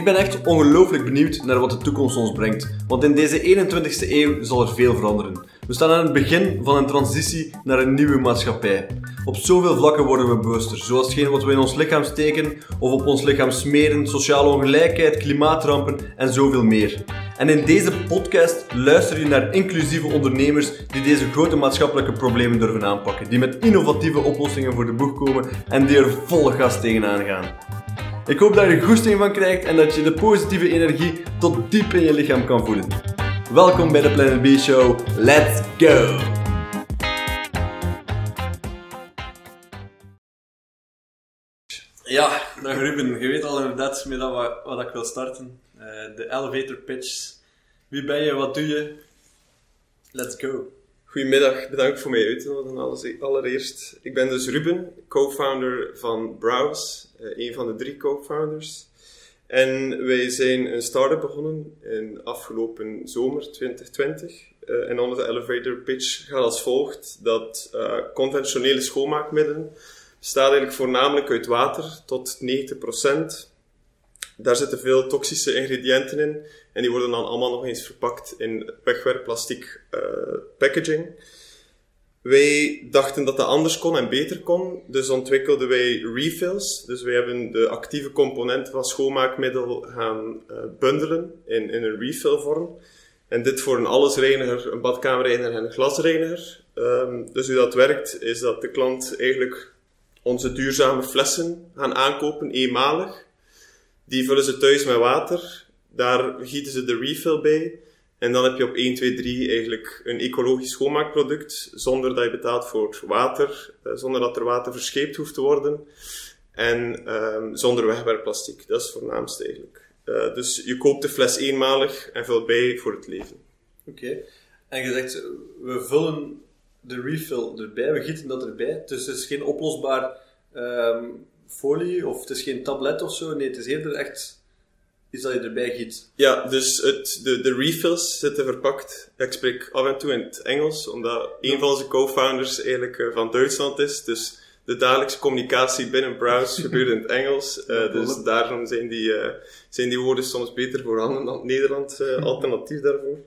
Ik ben echt ongelooflijk benieuwd naar wat de toekomst ons brengt, want in deze 21ste eeuw zal er veel veranderen. We staan aan het begin van een transitie naar een nieuwe maatschappij. Op zoveel vlakken worden we bewuster, zoals hetgeen wat we in ons lichaam steken of op ons lichaam smeren, sociale ongelijkheid, klimaatrampen en zoveel meer. En in deze podcast luister je naar inclusieve ondernemers die deze grote maatschappelijke problemen durven aanpakken, die met innovatieve oplossingen voor de boeg komen en die er volle gas tegenaan gaan. Ik hoop dat je er goesting van krijgt en dat je de positieve energie tot diep in je lichaam kan voelen. Welkom bij de Planet B Show. Let's go! Ja, dag Ruben. Je weet al inderdaad met wat, wat ik wil starten. Uh, de elevator pitch. Wie ben je? Wat doe je? Let's go. Goedemiddag, bedankt voor mij uit te nodigen allereerst. Ik ben dus Ruben, co-founder van Browse, eh, een van de drie co-founders. En wij zijn een start-up begonnen in afgelopen zomer 2020. Uh, en onze elevator pitch gaat als volgt: dat uh, conventionele schoonmaakmiddelen bestaat eigenlijk voornamelijk uit water tot 90%. Daar zitten veel toxische ingrediënten in en die worden dan allemaal nog eens verpakt in wegwerpplastic uh, packaging. Wij dachten dat dat anders kon en beter kon, dus ontwikkelden wij refills. Dus wij hebben de actieve componenten van schoonmaakmiddel gaan uh, bundelen in, in een refillvorm. En dit voor een allesreiniger, een badkamerreiniger en een glasreiniger. Um, dus hoe dat werkt, is dat de klant eigenlijk onze duurzame flessen gaan aankopen, eenmalig. Die vullen ze thuis met water. Daar gieten ze de refill bij. En dan heb je op 1, 2, 3 eigenlijk een ecologisch schoonmaakproduct, zonder dat je betaalt voor water, eh, zonder dat er water verscheept hoeft te worden. En um, zonder wegwerpplastic. Dat is het voornaamste eigenlijk. Uh, dus je koopt de fles eenmalig en vult bij voor het leven. Oké. En je zegt, we vullen de refill erbij, we gieten dat erbij. Dus het is geen oplosbaar um, folie of het is geen tablet of zo. Nee, het is eerder echt iets dat je erbij giet. Ja, dus het, de, de refills zitten verpakt. Ik spreek af en toe in het Engels, omdat een van onze co-founders eigenlijk uh, van Duitsland is. Dus de dagelijkse communicatie binnen Browse gebeurt in het Engels. Uh, dus daarom zijn die, uh, zijn die woorden soms beter voorhanden dan het Nederland alternatief daarvoor.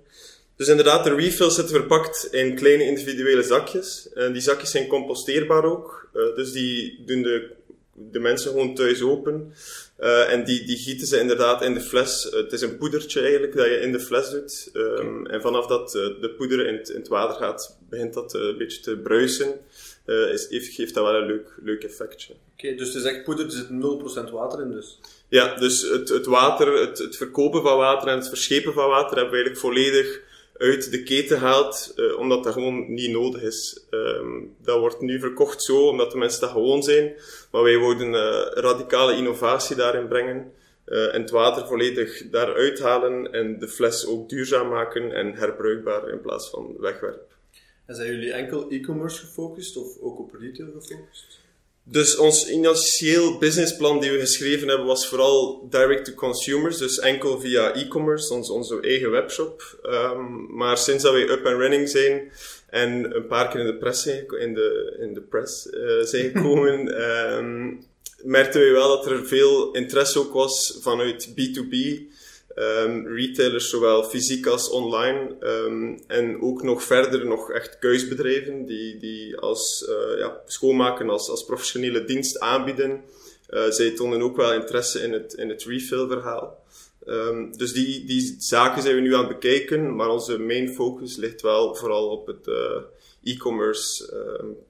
Dus inderdaad, de refills zitten verpakt in kleine individuele zakjes. En die zakjes zijn composteerbaar ook. dus die doen de de mensen gewoon thuis open. Uh, en die, die gieten ze inderdaad in de fles. het is een poedertje eigenlijk dat je in de fles doet. Um, okay. En vanaf dat uh, de poeder in het, in het, water gaat, begint dat een beetje te bruisen. Is, heeft, geeft dat wel een leuk, leuk effectje. Oké, okay, dus het is echt poeder, er zit 0% water in dus? Ja, dus het, het water, het, het verkopen van water en het verschepen van water hebben we eigenlijk volledig uit de keten haalt, uh, omdat dat gewoon niet nodig is. Um, dat wordt nu verkocht zo, omdat de mensen dat gewoon zijn. Maar wij wilden uh, radicale innovatie daarin brengen. Uh, en het water volledig daaruit halen en de fles ook duurzaam maken en herbruikbaar in plaats van wegwerp. En zijn jullie enkel e-commerce gefocust of ook op retail gefocust? Dus ons initieel businessplan die we geschreven hebben was vooral direct to consumers, dus enkel via e-commerce, ons, onze eigen webshop. Um, maar sinds dat we up and running zijn en een paar keer in de press zijn, in de, in de press, uh, zijn gekomen, um, merkten we wel dat er veel interesse ook was vanuit B2B. Um, retailers, zowel fysiek als online. Um, en ook nog verder nog echt keusbedrijven die, die als uh, ja, schoonmaken als, als professionele dienst aanbieden. Uh, zij tonen ook wel interesse in het, in het refill verhaal. Um, dus die, die zaken zijn we nu aan het bekijken, maar onze main focus ligt wel vooral op het uh, e-commerce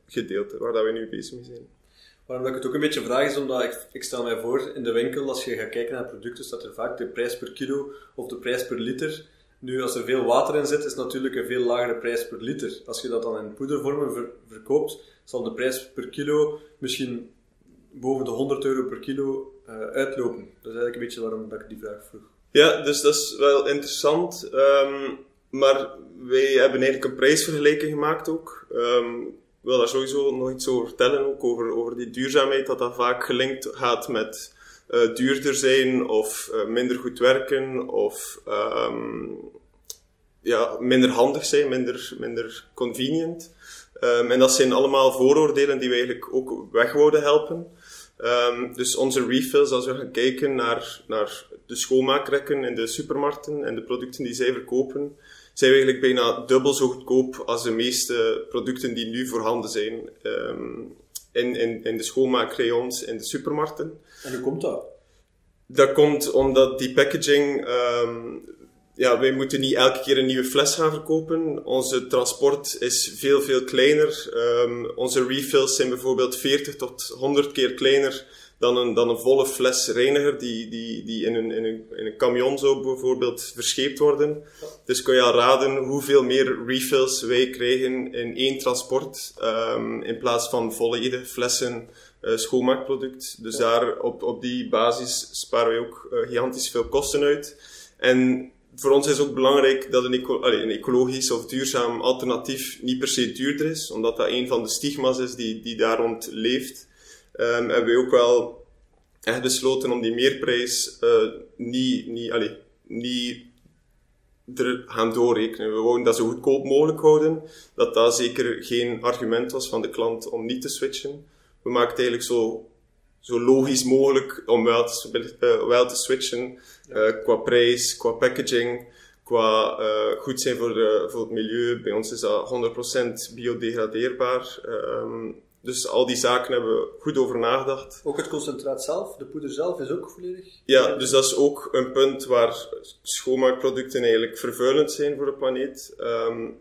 gedeelte, waar dat we nu bezig mee zijn. Waarom ik het ook een beetje vraag is omdat ik, ik stel mij voor, in de winkel, als je gaat kijken naar producten, staat er vaak de prijs per kilo of de prijs per liter. Nu, als er veel water in zit, is natuurlijk een veel lagere prijs per liter. Als je dat dan in poedervormen ver, verkoopt, zal de prijs per kilo misschien boven de 100 euro per kilo uh, uitlopen. Dat is eigenlijk een beetje waarom dat ik die vraag vroeg. Ja, dus dat is wel interessant. Um, maar wij hebben eigenlijk een prijsvergelijking gemaakt ook. Um, ik wil daar sowieso nog iets over vertellen, ook over, over die duurzaamheid, dat dat vaak gelinkt gaat met uh, duurder zijn of uh, minder goed werken of um, ja, minder handig zijn, minder, minder convenient. Um, en dat zijn allemaal vooroordelen die we eigenlijk ook weg wouden helpen. Ehm, dus onze refills, als we gaan kijken naar, naar de schoonmaakrekken in de supermarkten en de producten die zij verkopen, zijn we eigenlijk bijna dubbel zo goedkoop als de meeste producten die nu voorhanden zijn ehm, in, in, in de schoonmaakrayons in de supermarkten. En hoe komt dat? Dat komt omdat die packaging ehm, ja, wij moeten niet elke keer een nieuwe fles gaan verkopen. Onze transport is veel, veel kleiner. Um, onze refills zijn bijvoorbeeld 40 tot 100 keer kleiner dan een, dan een volle fles reiniger die, die, die in, een, in, een, in een camion zou bijvoorbeeld verscheept worden. Dus kun je al raden hoeveel meer refills wij krijgen in één transport um, in plaats van volledige flessen uh, schoonmaakproduct. Dus daar op, op die basis sparen wij ook uh, gigantisch veel kosten uit. En voor ons is ook belangrijk dat een, eco een, ecologisch of duurzaam alternatief niet per se duurder is, omdat dat een van de stigma's is die, die daar rond leeft. Um, hebben we ook wel echt besloten om die meerprijs uh, niet, niet, allee, niet er gaan doorrekenen. We wouden dat zo goedkoop mogelijk houden, dat dat zeker geen argument was van de klant om niet te switchen. We maakten eigenlijk zo zo logisch mogelijk om wel te, uh, wel te switchen. Uh, qua prijs, qua packaging, qua uh, goed zijn voor, de, voor het milieu. Bij ons is dat 100% biodegradeerbaar. Um, dus al die zaken hebben we goed over nagedacht. Ook het concentraat zelf, de poeder zelf, is ook volledig? Ja, dus dat is ook een punt waar schoonmaakproducten eigenlijk vervuilend zijn voor de planeet. Um,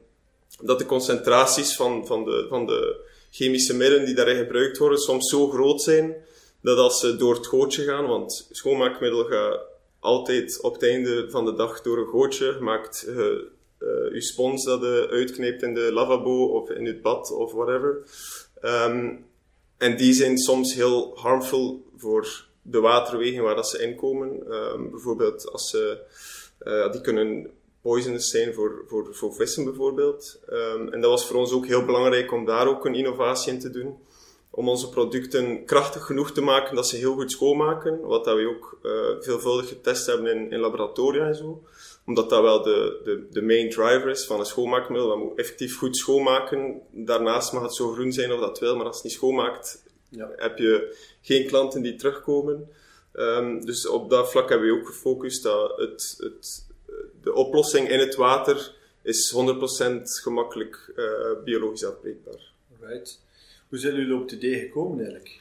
dat de concentraties van, van, de, van de chemische middelen die daarin gebruikt worden soms zo groot zijn dat als ze door het gootje gaan, want schoonmaakmiddel gaat altijd op het einde van de dag door een gootje, maakt uh, uh, je spons dat je uitkneept in de lavabo of in het bad of whatever. En die zijn soms heel harmful voor de waterwegen waar dat ze inkomen. Um, bijvoorbeeld als ze, uh, die kunnen poisonous zijn voor, voor, voor vissen bijvoorbeeld. Um, en dat was voor ons ook heel belangrijk om daar ook een innovatie in te doen om onze producten krachtig genoeg te maken dat ze heel goed schoonmaken. Wat dat we ook uh, veelvuldig getest hebben in, in laboratoria en zo. Omdat dat wel de, de, de main driver is van een schoonmaakmiddel. Dat moet effectief goed schoonmaken. Daarnaast mag het zo groen zijn of dat wil, maar als het niet schoonmaakt, ja. heb je geen klanten die terugkomen. Um, dus op dat vlak hebben we ook gefocust dat het, het, de oplossing in het water is 100% gemakkelijk uh, biologisch afbreekbaar. Right. Hoe zijn jullie op het idee gekomen eigenlijk?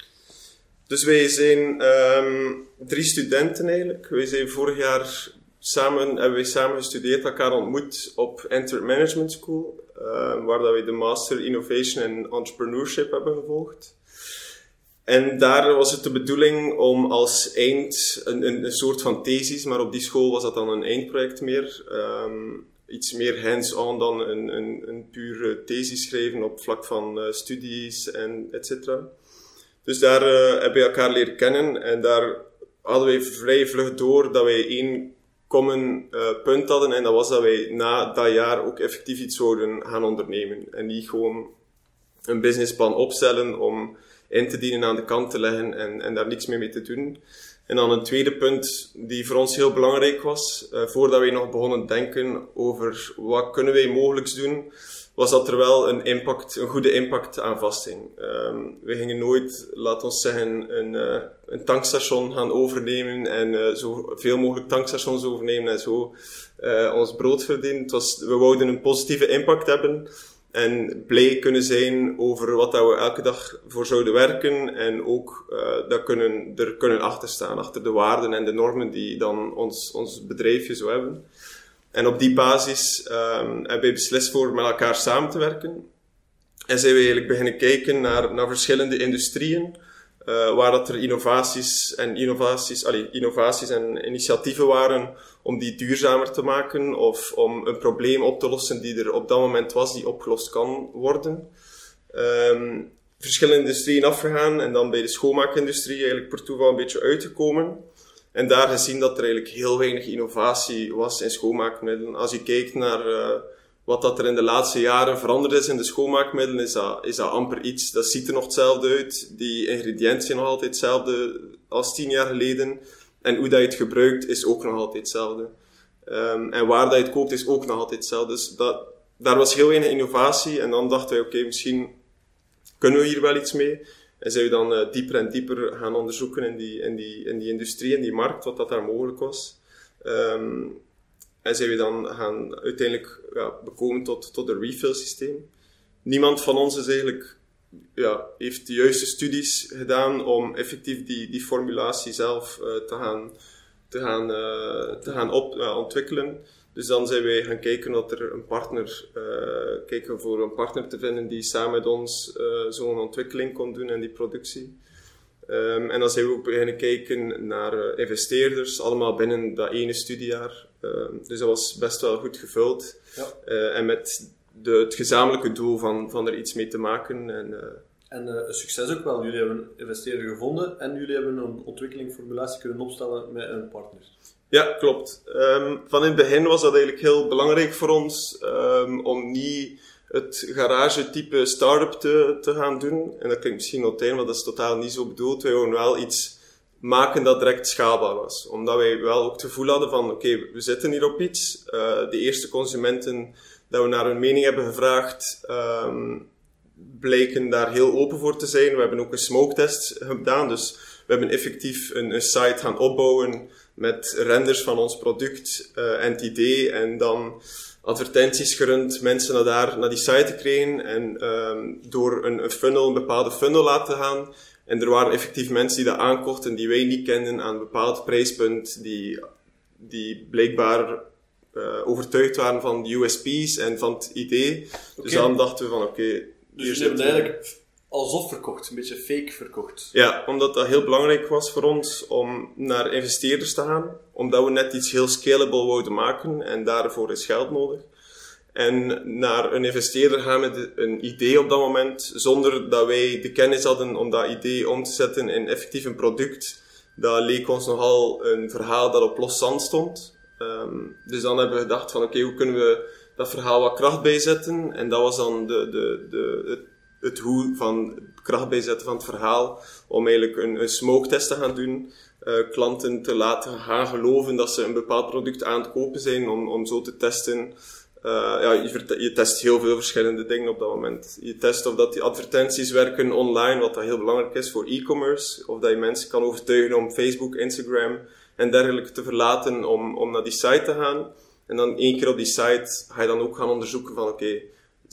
Dus wij zijn um, drie studenten eigenlijk. Wij zijn vorig jaar samen, hebben wij samen gestudeerd, elkaar ontmoet op Enter Management School, uh, waar dat wij de Master Innovation and Entrepreneurship hebben gevolgd. En daar was het de bedoeling om als eind, een, een, een soort van thesis, maar op die school was dat dan een eindproject meer, um, iets meer hands-on dan een, een, een pure thesis schrijven op vlak van uh, studies en et cetera. Dus daar uh, hebben we elkaar leren kennen en daar hadden wij vrij vlug door dat wij één common uh, punt hadden en dat was dat wij na dat jaar ook effectief iets zouden gaan ondernemen en niet gewoon een businessplan opstellen om in te dienen aan de kant te leggen en, en daar niks meer mee te doen. En dan een tweede punt die voor ons heel belangrijk was, uh, voordat wij nog begonnen denken over wat kunnen wij mogelijk doen, was dat er wel een impact, een goede impact aan vasthing. Um, we gingen nooit, laat ons zeggen, een, uh, een tankstation gaan overnemen en uh, zo veel mogelijk tankstations overnemen en zo ons brood verdienen. Het was, we wouden een positieve impact hebben en blij kunnen zijn over wat dat we elke dag voor zouden werken. En ook dat kunnen, er kunnen achter staan, achter de waarden en de normen die dan ons, ons bedrijfje zou hebben. En op die basis um, hebben wij beslist voor met elkaar samen te werken. En zijn we eigenlijk beginnen kijken naar, naar verschillende industrieën. Uh, waar dat er innovaties en innovaties, allee, innovaties en initiatieven waren om die duurzamer te maken of om een probleem op te lossen die er op dat moment was, die opgelost kan worden. Um, verschillende industrieën afgegaan en dan bij de schoonmaakindustrie eigenlijk per toeval een beetje uitgekomen. En daar gezien dat er eigenlijk heel weinig innovatie was in schoonmaakmiddelen. Als je kijkt naar uh, wat dat er in de laatste jaren veranderd is in de schoonmaakmiddelen, is dat, is amper iets. Dat ziet er nog hetzelfde uit. Die ingrediënten zijn nog altijd hetzelfde als tien jaar geleden. En hoe dat je het gebruikt is ook nog altijd hetzelfde. Um, en waar dat je het koopt is ook nog altijd hetzelfde. Dus dat, daar was heel weinig innovatie. En dan dachten wij, oké, misschien kunnen we hier wel iets mee. En zijn we dan uh, dieper en dieper gaan onderzoeken in die, in die, in die industrie, in die markt, wat dat daar mogelijk was. Um, en zijn we dan gaan uiteindelijk ja, bekomen tot, tot een refill systeem. Niemand van ons is eigenlijk, ja, heeft de juiste studies gedaan om effectief die, die formulatie zelf uh, te gaan, te gaan, uh, te gaan op, ontwikkelen. Dus dan zijn wij gaan kijken dat er een partner, uh, kijken voor een partner te vinden die samen met ons uh, zo'n ontwikkeling kon doen en die productie. Um, en dan zijn we ook beginnen kijken naar uh, investeerders, allemaal binnen dat ene studiejaar. Um, dus dat was best wel goed gevuld. Ja. en met de, het gezamenlijke doel van, van er iets mee te maken. En, en een succes ook wel. Jullie hebben een investeerder gevonden en jullie hebben een ontwikkeling, formulatie kunnen opstellen met een partner. Ja, klopt. Um, van in het begin was dat eigenlijk heel belangrijk voor ons um, om niet het garage-type start-up te, te gaan doen. En dat klinkt misschien noteren, maar dat is totaal niet zo bedoeld. Wij wilden wel iets maken dat direct schaalbaar was. Omdat wij wel ook het gevoel hadden van, oké, we zitten hier op iets. Uh, de eerste consumenten dat we naar hun mening hebben gevraagd, um, bleken daar heel open voor te zijn. We hebben ook een smoke test gedaan, dus we hebben effectief een, een site gaan opbouwen met renders van ons product, uh, eh, NTD, en dan advertenties gerund, mensen naar, daar, naar die site krijgen en um, door een, een, funnel, een bepaalde funnel laten gaan. En er waren effectief mensen die dat aankochten die wij niet kenden aan een bepaald prijspunt, die, die blijkbaar uh, overtuigd waren van de USP's en van het idee. Okay. Dus dan dachten we van oké. Okay, dus je hebt eigenlijk alsof verkocht, een beetje fake verkocht. Ja, omdat dat heel belangrijk was voor ons om naar investeerders te gaan, omdat we net iets heel scalable wouden maken en daarvoor is geld nodig. En naar een investeerder gaan met een idee op dat moment, zonder dat wij de kennis hadden om dat idee om te zetten in effectief een product, dat leek ons nogal een verhaal dat op los zand stond. Um, dus dan hebben we gedacht van oké, hoe kunnen we dat verhaal wat kracht bijzetten? En dat was dan de, de, de, het het hoe van kracht bijzetten van het verhaal, om eigenlijk een, een smoke test te gaan doen, uh, klanten te laten gaan geloven dat ze een bepaald product aan het kopen zijn, om, om zo te testen. Uh, ja, je, je, test heel veel verschillende dingen op dat moment. Je test of dat die advertenties werken online, wat dat heel belangrijk is voor e-commerce, of dat je mensen kan overtuigen om Facebook, Instagram en dergelijke te verlaten om, om naar die site te gaan. En dan één keer op die site ga je dan ook gaan onderzoeken van oké,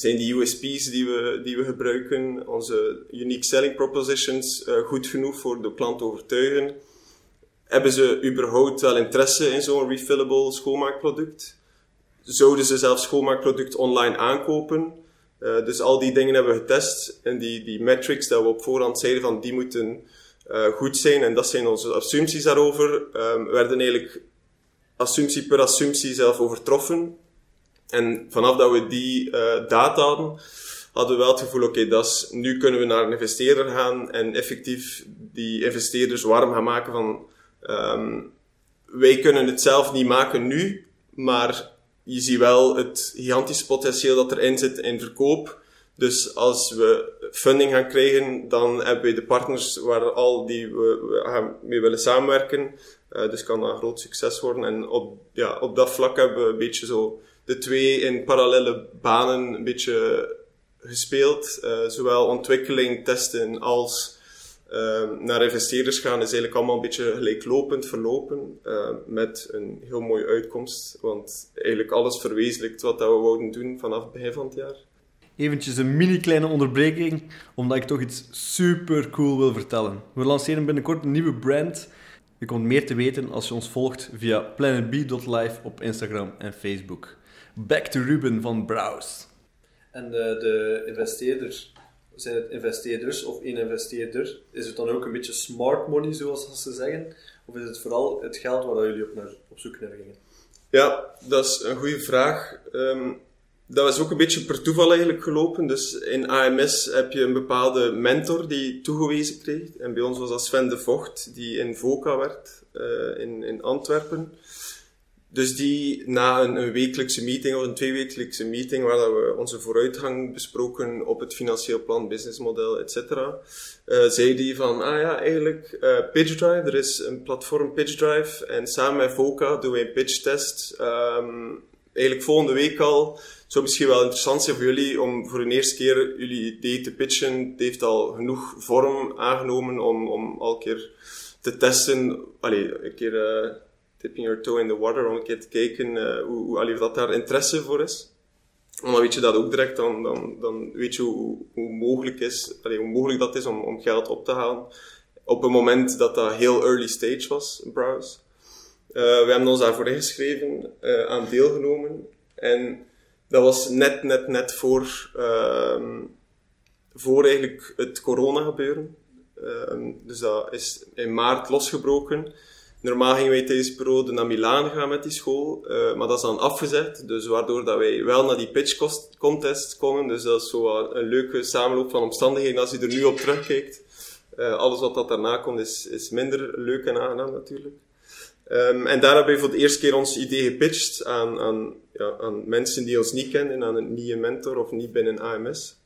zijn die USP's die we, die we gebruiken, onze unique selling propositions, uh, goed genoeg voor de klant te overtuigen? Hebben ze überhaupt wel interesse in zo'n refillable schoonmaakproduct? Zouden ze zelfs schoonmaakproduct online aankopen? Uh, dus al die dingen hebben we getest en die, die metrics dat we op voorhand zeiden van die moeten uh, goed zijn en dat zijn onze assumpties daarover, um, werden eigenlijk assumptie per assumptie zelf overtroffen. En vanaf dat we die uh, data hadden, hadden we wel het gevoel, oké, okay, nu kunnen we naar een investeerder gaan en effectief die investeerders warm gaan maken van, um, wij kunnen het zelf niet maken nu, maar je ziet wel het gigantische potentieel dat erin zit in verkoop. Dus als we funding gaan krijgen, dan hebben we de partners waar al die we, mee willen samenwerken. Uh, dus kan dat een groot succes worden. En op, ja, op dat vlak hebben we een beetje zo de twee in parallele banen een beetje gespeeld. Uh, zowel ontwikkeling, testen als uh, naar investeerders gaan is eigenlijk allemaal een beetje gelijklopend verlopen. Uh, met een heel mooie uitkomst. Want eigenlijk alles verwezenlijkt wat we wouden doen vanaf het begin van het jaar. Eventjes een mini kleine onderbreking, omdat ik toch iets super cool wil vertellen. We lanceren binnenkort een nieuwe brand. Je komt meer te weten als je ons volgt via planetb.live op Instagram en Facebook. Back to Ruben van Browse. En de, de investeerders, zijn het investeerders of één investeerder? Is het dan ook een beetje smart money, zoals ze zeggen? Of is het vooral het geld waar jullie op, naar, op zoek naar gingen? Ja, dat is een goede vraag. Um, dat was ook een beetje per toeval eigenlijk gelopen. Dus in AMS heb je een bepaalde mentor die toegewezen kreeg. En bij ons was dat Sven de Vocht, die in VOCA werd, uh, in, in Antwerpen. Dus die na een, wekelijkse meeting of een tweewekelijkse meeting, waar dat we onze vooruitgang besproken op het financieel plan, businessmodel, etc., uh, zei die van, ah ja, eigenlijk uh, PitchDrive, er is een platform PitchDrive en samen met VOCA doen wij een pitchtest. Um, eigenlijk volgende week al. Zou misschien wel interessant zijn voor jullie om voor een eerste keer jullie idee te pitchen. Het heeft al genoeg vorm aangenomen om, om al een keer te testen. Allee, een keer uh, tipping your toe in the water, om een keer te kijken uh, hoe, hoe allee, dat daar interesse voor is. En dan weet je dat ook direct, dan, dan, dan weet je hoe, hoe mogelijk, is, hoe mogelijk dat is om, om geld op te halen. Op een moment dat dat heel early stage was, Browse. Uh, we hebben ons daarvoor ingeschreven, uh, aan deelgenomen. En dat was net, net, net voor, uh, voor eigenlijk het corona gebeuren. Ehm, dus dat is in maart losgebroken. Normaal gingen wij tijdens de periode naar Milaan gaan met die school, uh, maar dat is dan afgezet. Dus waardoor dat wij wel naar die pitch contest konden. Dus dat is zo een leuke samenloop van omstandigheden als je er nu op terugkijkt. Uh, alles wat dat daarna komt is, is minder leuk en aangenaam natuurlijk. Um, en daar hebben we voor de eerste keer ons idee gepitcht aan, aan, ja, aan mensen die ons niet kennen, aan een nieuwe mentor of niet binnen AMS.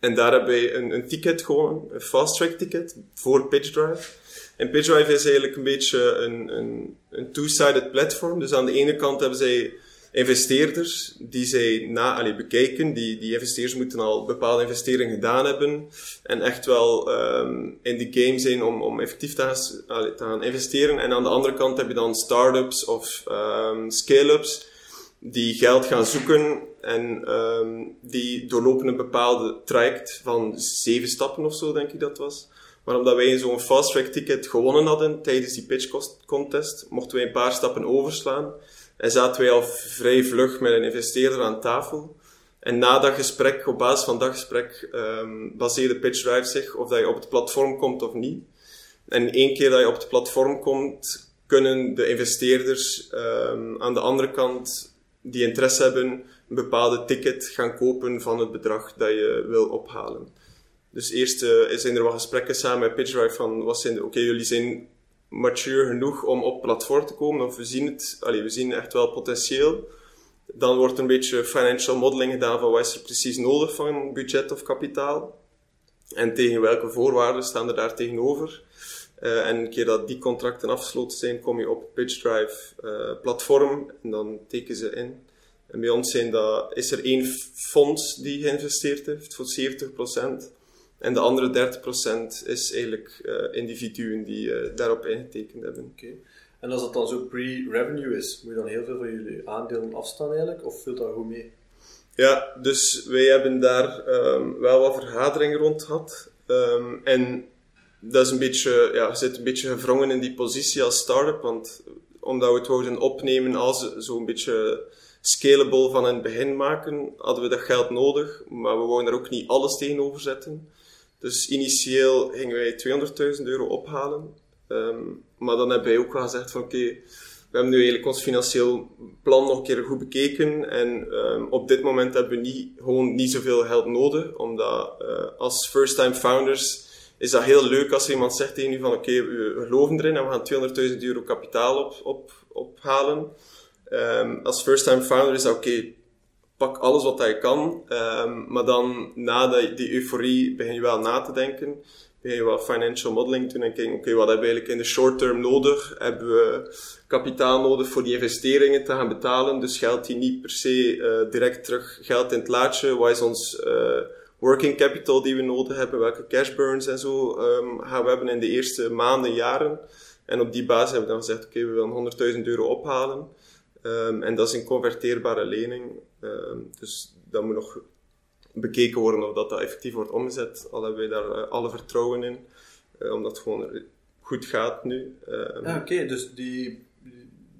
En daar hebben wij een, een ticket gewonnen, een fast track ticket voor PitchDrive. En PitchDrive is eigenlijk een beetje een, een, een two-sided platform. Dus aan de ene kant hebben zij investeerders die zij na, allee, bekijken. Die, die investeerders moeten al bepaalde investeringen gedaan hebben. En echt wel um, in de game zijn om, om effectief te gaan, te investeren. En aan de andere kant heb je dan startups of um, scale-ups die geld gaan zoeken en um, die doorlopen een bepaalde traject van zeven stappen of zo, denk ik dat was. Maar omdat wij zo'n fast track ticket gewonnen hadden tijdens die pitch contest, mochten wij een paar stappen overslaan. En zaten wij al vrij vlug met een investeerder aan tafel. En na dat gesprek, op basis van dat gesprek, um, baseerde PitchDrive zich of dat je op het platform komt of niet. En één keer dat je op het platform komt, kunnen de investeerders um, aan de andere kant die interesse hebben, een bepaalde ticket gaan kopen van het bedrag dat je wil ophalen. Dus eerst uh, zijn er wat gesprekken samen met PitchDrive van, wat zijn oké, jullie zijn mature genoeg om op platform te komen, of we zien het, allee, we zien echt wel potentieel. Dan wordt een beetje financial modeling gedaan van wat is er precies nodig van budget of kapitaal. En tegen welke voorwaarden staan er daar tegenover. Uh, en een keer dat die contracten afgesloten zijn, kom je op PitchDrive uh, platform en dan teken ze in. En bij ons zijn dat, is er één fonds die geïnvesteerd heeft voor 70%. En de andere 30% is eigenlijk uh, individuen die uh, daarop ingetekend hebben. Okay. En als dat dan zo pre-revenue is, moet je dan heel veel van jullie aandelen afstaan eigenlijk? Of vult dat goed mee? Ja, dus wij hebben daar um, wel wat vergaderingen rond gehad. Um, en dat is een beetje, ja, zit een beetje gevrongen in die positie als start-up. Want omdat we het wouden opnemen als zo'n beetje scalable van in het begin maken, hadden we dat geld nodig. Maar we wouden er ook niet alles tegenover zetten. Dus initieel gingen wij 200.000 euro ophalen. Um, maar dan hebben wij ook wel gezegd van oké, we hebben nu eigenlijk ons financieel plan nog een keer goed bekeken. En um, op dit moment hebben we niet, gewoon niet zoveel geld nodig. Omdat uh, als first-time founders is dat heel leuk als iemand zegt tegen je van oké, we geloven erin en we gaan 200.000 euro kapitaal op, op, ophalen. Um, als first-time founder is dat oké, pak alles wat je kan. Um, maar dan na die, die euforie begin je wel na te denken. Begin je wat financial modeling doen en kijken, oké, wat hebben we eigenlijk in de short term nodig? Hebben we kapitaal nodig voor die investeringen te gaan betalen? Dus geld die niet per se uh, direct terug geld in het laadje. Wat is ons uh, working capital die we nodig hebben? Welke cash burns en zo um, gaan we hebben in de eerste maanden, jaren? En op die basis hebben we dan gezegd, oké, we willen 100.000 euro ophalen. Um, en dat is een converteerbare lening. Um, dus dat moet nog bekeken worden of dat, dat effectief wordt omgezet. Al hebben wij daar uh, alle vertrouwen in. Uh, omdat het gewoon goed gaat nu. Um, ja, oké. Okay. Dus die,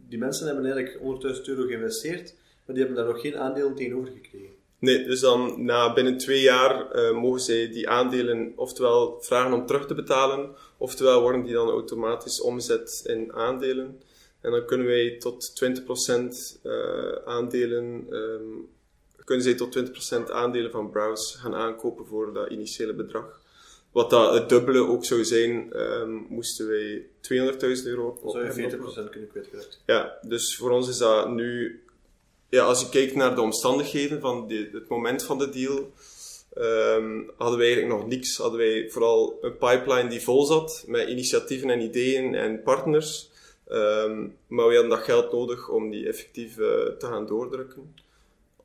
die mensen hebben eigenlijk 100.000 euro geïnvesteerd, maar die hebben daar nog geen aandelen tegenover gekregen. Nee, dus dan na binnen twee jaar uh, mogen zij die aandelen oftewel vragen om terug te betalen, oftewel worden die dan automatisch omgezet in aandelen. En dan kunnen wij tot 20% uh, aandelen, um, kunnen zij tot 20% aandelen van Browse gaan aankopen voor dat initiële bedrag. Wat dat het dubbele ook zou zijn, um, moesten wij 200.000 euro op. Zou je 40% kunnen kwijtgeraakt? Ja, dus voor ons is dat nu, ja, als je kijkt naar de omstandigheden van die, het moment van de deal, um, hadden wij eigenlijk nog niks. Hadden wij vooral een pipeline die vol zat met initiatieven en ideeën en partners. Ehm, maar we hadden dat geld nodig om die effectief eh, te gaan doordrukken.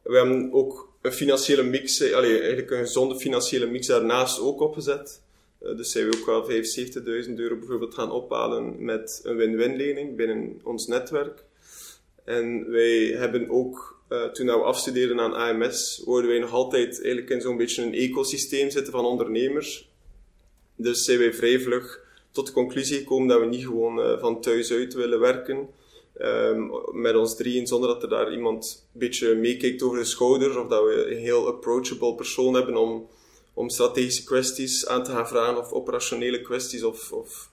We hebben ook een financiële mix, eh, eigenlijk een gezonde financiële mix daarnaast ook opgezet. Uh, dus zijn we ook wel 75.000 euro bijvoorbeeld gaan ophalen met een win-win lening binnen ons netwerk. En wij hebben ook, toen we afstudeerden aan AMS, worden wij nog altijd eigenlijk in zo'n beetje een ecosysteem zitten van ondernemers. Dus zijn wij vrij vlug tot de conclusie gekomen dat we niet gewoon uh, van thuis uit willen werken. Um, met ons drieën, zonder dat er daar iemand een beetje meekijkt over de schouder. Of dat we een heel approachable persoon hebben om, om strategische kwesties aan te gaan vragen. Of operationele kwesties. Of, of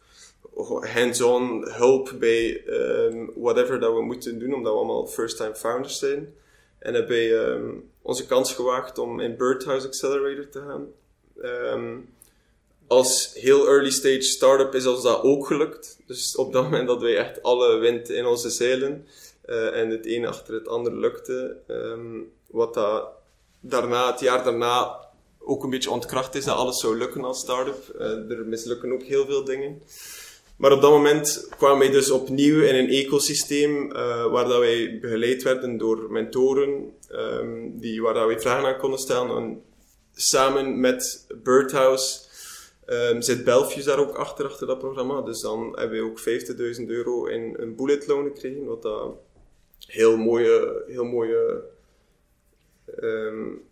hands-on hulp bij um, whatever dat we moeten doen. Omdat we allemaal first-time founders zijn. En hebben wij um, onze kans gewaagd om in Birdhouse Accelerator te gaan. Als heel early stage startup is ons dat ook gelukt. Dus op dat moment dat wij echt alle wind in onze zeilen uh, en het een achter het ander lukte. Um, wat dat daarna, het jaar daarna ook een beetje ontkracht is dat alles zou lukken als start-up. Uh, er mislukken ook heel veel dingen. Maar op dat moment kwamen wij dus opnieuw in een ecosysteem uh, waar dat wij begeleid werden door mentoren, um, die, waar dat wij vragen aan konden stellen. En samen met Birdhouse Um, zit Belfius daar ook achter, achter dat programma. Dus dan hebben we ook 50.000 euro in een bullet loan gekregen. Wat dat heel mooie, heel mooie, um,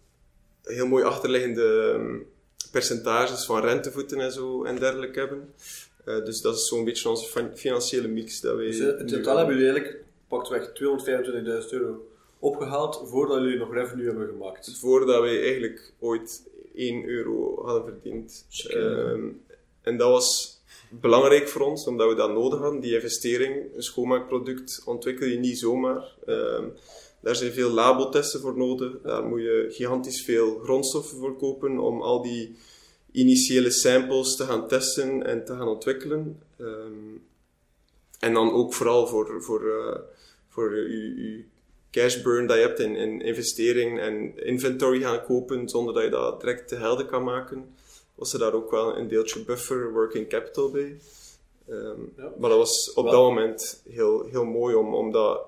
heel mooi achterliggende um, percentages van rentevoeten en zo en dergelijke hebben. Uh, dus dat is zo'n beetje onze financiële mix. Dat wij dus in totaal hebben jullie eigenlijk pakweg 225.000 euro opgehaald voordat jullie nog revenue hebben gemaakt? Voordat wij eigenlijk ooit 1 euro hadden verdiend. Um, en dat was belangrijk voor ons, omdat we dat nodig hadden, die investering. Een schoonmaakproduct ontwikkel je niet zomaar. Um, daar zijn veel labotesten voor nodig. Daar moet je gigantisch veel grondstoffen voor kopen om al die initiële samples te gaan testen en te gaan ontwikkelen. Um, en dan ook vooral voor, voor, uh, voor je cash burn dat je hebt in, in investering en inventory gaan kopen zonder dat je dat direct te helden kan maken, was er daar ook wel een deeltje buffer working capital bij. Um, ja. Maar dat was op wel. dat moment heel, heel mooi om, om dat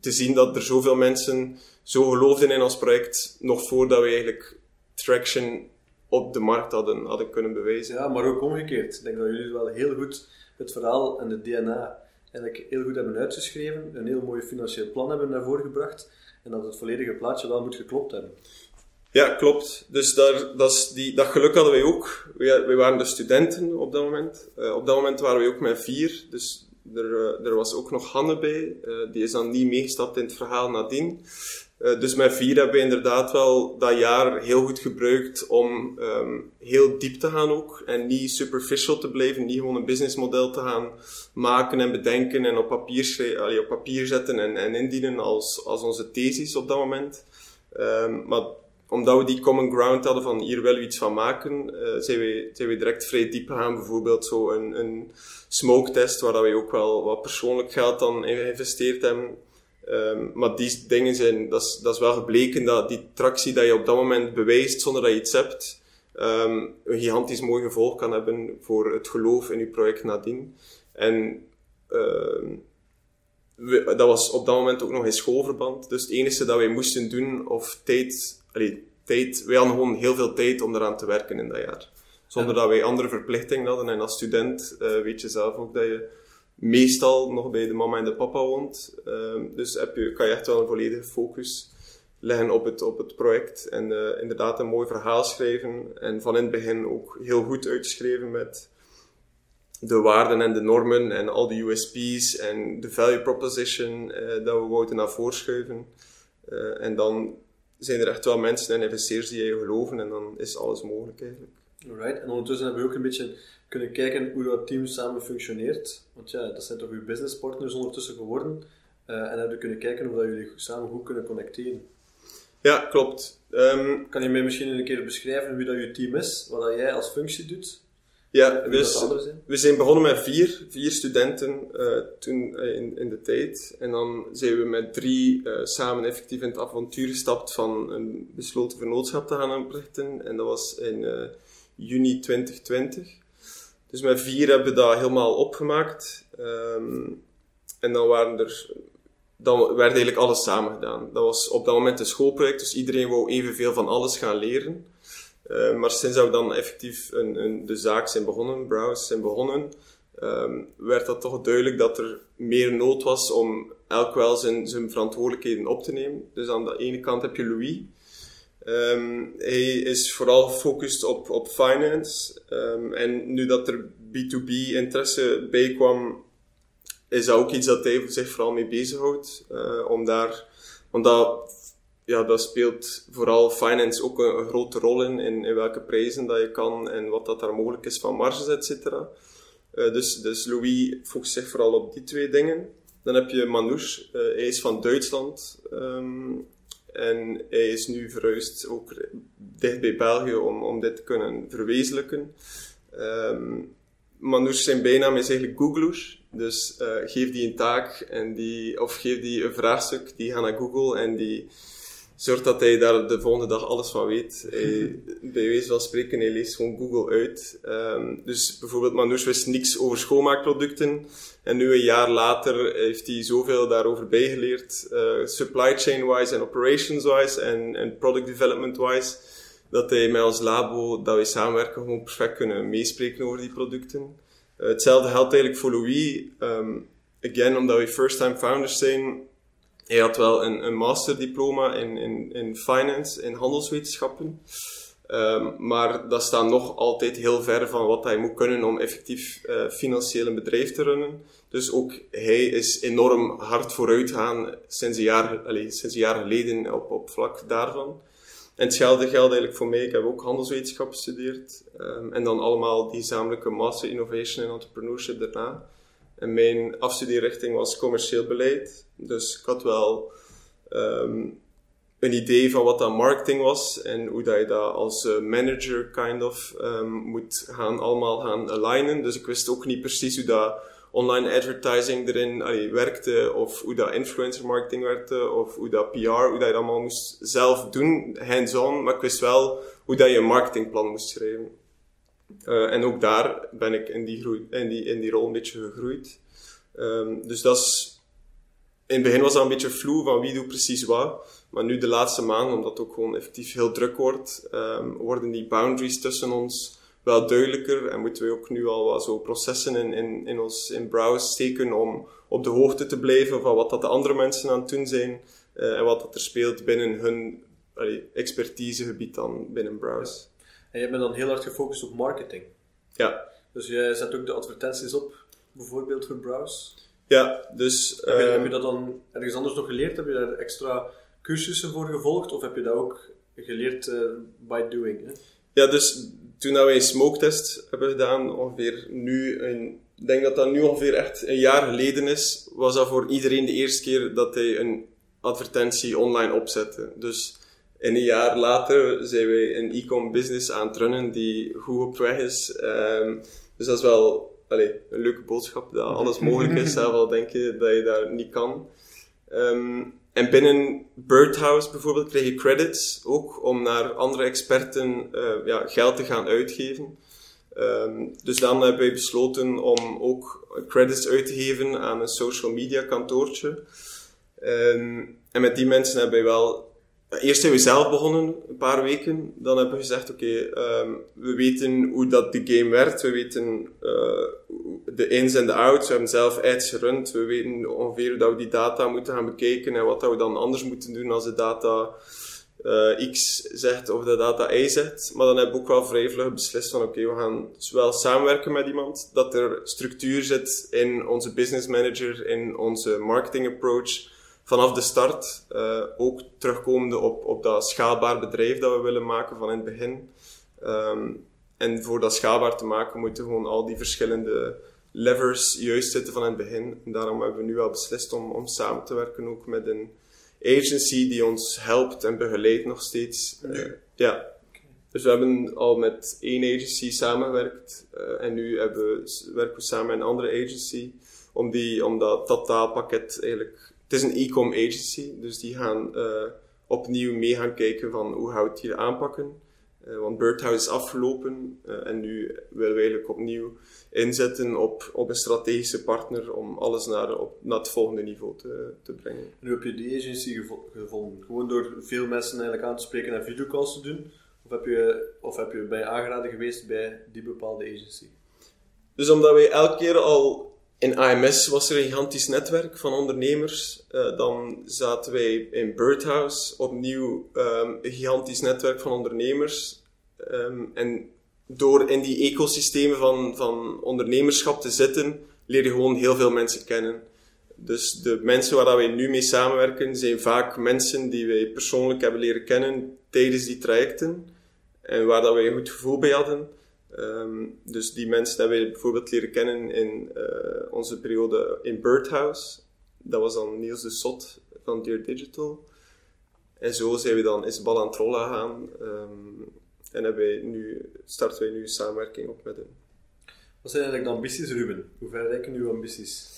te zien dat er zoveel mensen zo geloofden in ons project, nog voordat we eigenlijk traction op de markt hadden, hadden kunnen bewijzen. Ja, maar ook omgekeerd. Ik denk dat jullie wel heel goed het verhaal en het DNA eigenlijk heel goed hebben uitgeschreven, een heel mooi financieel plan hebben naar voren gebracht en dat het volledige plaatje wel moet geklopt hebben. Ja, klopt. Dus daar, dat, is die, dat geluk hadden wij ook. Wij, wij waren de studenten op dat moment. Uh, op dat moment waren we ook met vier. Dus er, uh, er was ook nog Hanne bij. Uh, die is dan niet meegestapt in het verhaal nadien. Uh, dus met vier hebben we inderdaad wel dat jaar heel goed gebruikt om um, heel diep te gaan ook. En niet superficial te blijven, niet gewoon een businessmodel te gaan maken en bedenken en op papier, op papier zetten en, en indienen als, als onze thesis op dat moment. Um, maar omdat we die common ground hadden van hier willen we iets van maken, uh, zijn, we, zijn we direct vrij diep gegaan. Bijvoorbeeld zo een, een smoke test waar we ook wel wat persoonlijk geld dan in geïnvesteerd hebben. Um, maar die dingen zijn, dat is, dat is wel gebleken dat die tractie dat je op dat moment bewijst zonder dat je iets hebt, um, een gigantisch mooi gevolg kan hebben voor het geloof in je project nadien. En we, dat was op dat moment ook nog in schoolverband. Dus het enige dat wij moesten doen, of tijd, tijd, wij hadden gewoon heel veel tijd om eraan te werken in dat jaar. Zonder ja. dat wij andere verplichtingen hadden. En als student uh, weet je zelf ook dat je meestal nog bij de mama en de papa woont. Uh, dus heb je, kan je echt wel een volledige focus leggen op het, op het project. En uh, inderdaad een mooi verhaal schrijven. En van in het begin ook heel goed uitgeschreven met de waarden en de normen en al de USP's en de value proposition uh, dat we wouden naar voren schuiven. Uh, en dan zijn er echt wel mensen en investeerders die je geloven en dan is alles mogelijk eigenlijk. Alright, en ondertussen hebben we ook een beetje kunnen kijken hoe dat team samen functioneert. Want ja, dat zijn toch uw businesspartners ondertussen geworden. Uh, en hebben we kunnen kijken hoe dat jullie samen goed kunnen connecteren. Ja, klopt. Um, kan je mij misschien een keer beschrijven wie dat je team is, wat dat jij als functie doet? Ja, dus we zijn begonnen met vier, vier studenten uh, toen uh, in, in de tijd. En dan zijn we met drie uh, samen effectief in het avontuur gestapt van een besloten vernootschap te gaan oprichten. En dat was in juni 2020. Dus met vier hebben we dat helemaal opgemaakt. Um, en dan waren er dan werd eigenlijk alles samen gedaan. Dat was op dat moment een schoolproject, dus iedereen wou evenveel van alles gaan leren. Uh, maar sinds we dan effectief een, een, de zaak zijn begonnen, Browse zijn begonnen, um, werd dat toch duidelijk dat er meer nood was om elk wel zijn, zijn verantwoordelijkheden op te nemen. Dus aan de ene kant heb je Louis. Um, hij is vooral gefocust op, op finance. Um, en nu dat er B2B interesse bij kwam, is dat ook iets dat hij zich vooral mee bezighoudt. Uh, om daar, omdat ja, dat speelt vooral finance ook een, grote rol in, in, welke prijzen dat je kan en wat dat daar mogelijk is van marges, et cetera. Uh, dus, dus Louis focust zich vooral op die twee dingen. Dan heb je Manouche, uh, hij is van Duitsland um, en hij is nu verhuisd ook dicht bij België om, om dit te kunnen verwezenlijken. Um, zijn bijnaam is eigenlijk Googloes. Dus uh, geef die een taak en die, of geef die een vraagstuk, die gaat naar Google en die zorgt dat hij daar de volgende dag alles van weet. Hij, bij wijze van spreken, hij leest gewoon Google uit. Um, dus bijvoorbeeld Manouche wist niks over schoonmaakproducten. En nu een jaar later heeft hij zoveel daarover bijgeleerd, uh, supply chain-wise en operations-wise en, en product development-wise, dat hij met ons labo, dat wij samenwerken, gewoon perfect kunnen meespreken over die producten. Uh, hetzelfde geldt eigenlijk voor Louis. Um, again, omdat we first-time founders zijn, hij had wel een, een masterdiploma in, in, in finance, in handelswetenschappen. Um, maar dat staat nog altijd heel ver van wat hij moet kunnen om effectief uh, financieel een bedrijf te runnen. Dus ook hij is enorm hard vooruit gaan sinds een jaar, allez, sinds een jaar geleden op, op vlak daarvan. En hetzelfde geldt eigenlijk voor mij. Ik heb ook handelswetenschap gestudeerd. Um, en dan allemaal die gezamenlijke Master Innovation en Entrepreneurship daarna. En mijn afstudeerrichting was commercieel beleid. Dus ik had wel um, een idee van wat dat marketing was en hoe dat je dat als uh, manager kind of um, moet gaan allemaal gaan alignen. Dus ik wist ook niet precies hoe dat online advertising erin werkte, of hoe dat influencer marketing werkte, of hoe dat PR, hoe dat je dat allemaal moest zelf doen, hands-on. Maar ik wist wel hoe dat je een marketingplan moest schrijven. Uh, en ook daar ben ik in die, groei, in die, in die rol een beetje gegroeid. Um, dus dat is, in het begin was dat een beetje vloe van wie doet precies wat. Maar nu de laatste maanden, omdat het ook gewoon effectief heel druk wordt, um, worden die boundaries tussen ons wel duidelijker. En moeten we ook nu al wat zo processen in, in, in ons in browse steken om op de hoogte te blijven van wat dat de andere mensen aan het doen zijn. Uh, en wat dat er speelt binnen hun expertisegebied dan binnen browse. En je bent dan heel hard gefocust op marketing. Ja. Dus jij zet ook de advertenties op, bijvoorbeeld voor browse. Ja, dus... Heb je, um, heb je dat dan ergens anders nog geleerd? Heb je daar extra cursussen voor gevolgd? Of heb je dat ook geleerd uh, by doing? Hè? Ja, dus toen wij een smoke-test hebben gedaan, ongeveer nu, een, ik denk dat dat nu ongeveer echt een jaar geleden is, was dat voor iedereen de eerste keer dat hij een advertentie online opzette. Dus in een jaar later zijn wij een e-com business aan het runnen die goed op weg is. Um, dus dat is wel allez, een leuke boodschap, dat alles mogelijk is, zelf al denk je dat je daar niet kan. Um, en binnen Birdhouse bijvoorbeeld krijg je credits ook om naar andere experten uh, ja, geld te gaan uitgeven. Um, dus dan hebben wij besloten om ook credits uit te geven aan een social media kantoortje. En met die mensen hebben wij wel Eerst zijn we zelf begonnen, een paar weken. Dan hebben we gezegd, oké, um, we weten hoe dat de game werkt. We weten uh, de ins en de outs. We hebben zelf ads gerund. We weten ongeveer hoe dat we die data moeten gaan bekijken en wat dat we dan anders moeten doen als de data uh, X zegt of de data Y zegt. Maar dan hebben we ook wel vrij beslist van, oké, we gaan wel samenwerken met iemand. Dat er structuur zit in onze business manager, in onze marketing approach vanaf de start uh, ook terugkomende op, op dat schaalbaar bedrijf dat we willen maken van in het begin. Um, en voor dat schaalbaar te maken moeten gewoon al die verschillende levers juist zitten van in het begin. En daarom hebben we nu al beslist om, om samen te werken ook met een agency die ons helpt en begeleidt nog steeds. Uh, ja. Dus we hebben al met één agency samengewerkt uh, en nu hebben we, werken we samen met een andere agency om, die, om dat totaalpakket eigenlijk het is een e-com agency, dus die gaan uh, opnieuw mee gaan kijken van hoe gaan we het hier aanpakken. Uh, want Birdhouse is afgelopen uh, en nu willen we eigenlijk opnieuw inzetten op, op een strategische partner om alles naar, op, naar het volgende niveau te, te brengen. En hoe heb je die agency gevonden? Gewoon door veel mensen eigenlijk aan te spreken en videocalls te doen? Of heb je, of heb je bij aangeraden geweest bij die bepaalde agency? Dus omdat wij elke keer al in AMS was er een gigantisch netwerk van ondernemers. Uh, dan zaten wij in Birdhouse, opnieuw um, een gigantisch netwerk van ondernemers. Um, en door in die ecosystemen van, van ondernemerschap te zitten, leer je gewoon heel veel mensen kennen. Dus de mensen waar wij nu mee samenwerken, zijn vaak mensen die wij persoonlijk hebben leren kennen tijdens die trajecten. En waar dat wij een goed gevoel bij hadden. Um, dus die mensen hebben wij bijvoorbeeld leren kennen in uh, onze periode in Birdhouse. Dat was dan Niels de Sot van Dear Digital. En zo zijn we dan is bal aan het rollen gaan. Um, en hebben wij nu, starten wij nu samenwerking op met hem. Wat zijn eigenlijk de ambities, Ruben? Hoe ver reiken uw ambities?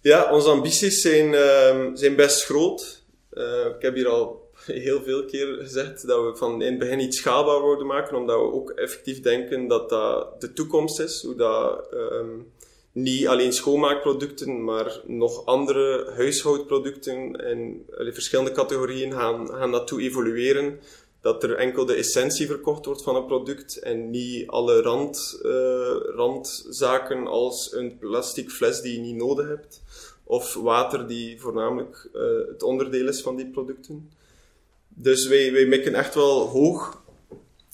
Ja, onze ambities zijn, uh, zijn best groot. Uh, ik heb hier al heel veel keer gezegd dat we van in het begin iets schaalbaar worden maken, omdat we ook effectief denken dat dat de toekomst is. Hoe dat um, niet alleen schoonmaakproducten, maar nog andere huishoudproducten en verschillende categorieën gaan, gaan naartoe evolueren. Dat er enkel de essentie verkocht wordt van een product en niet alle rand, uh, randzaken als een plastic fles die je niet nodig hebt. Of water die voornamelijk uh, het onderdeel is van die producten. Dus wij, wij mikken echt wel hoog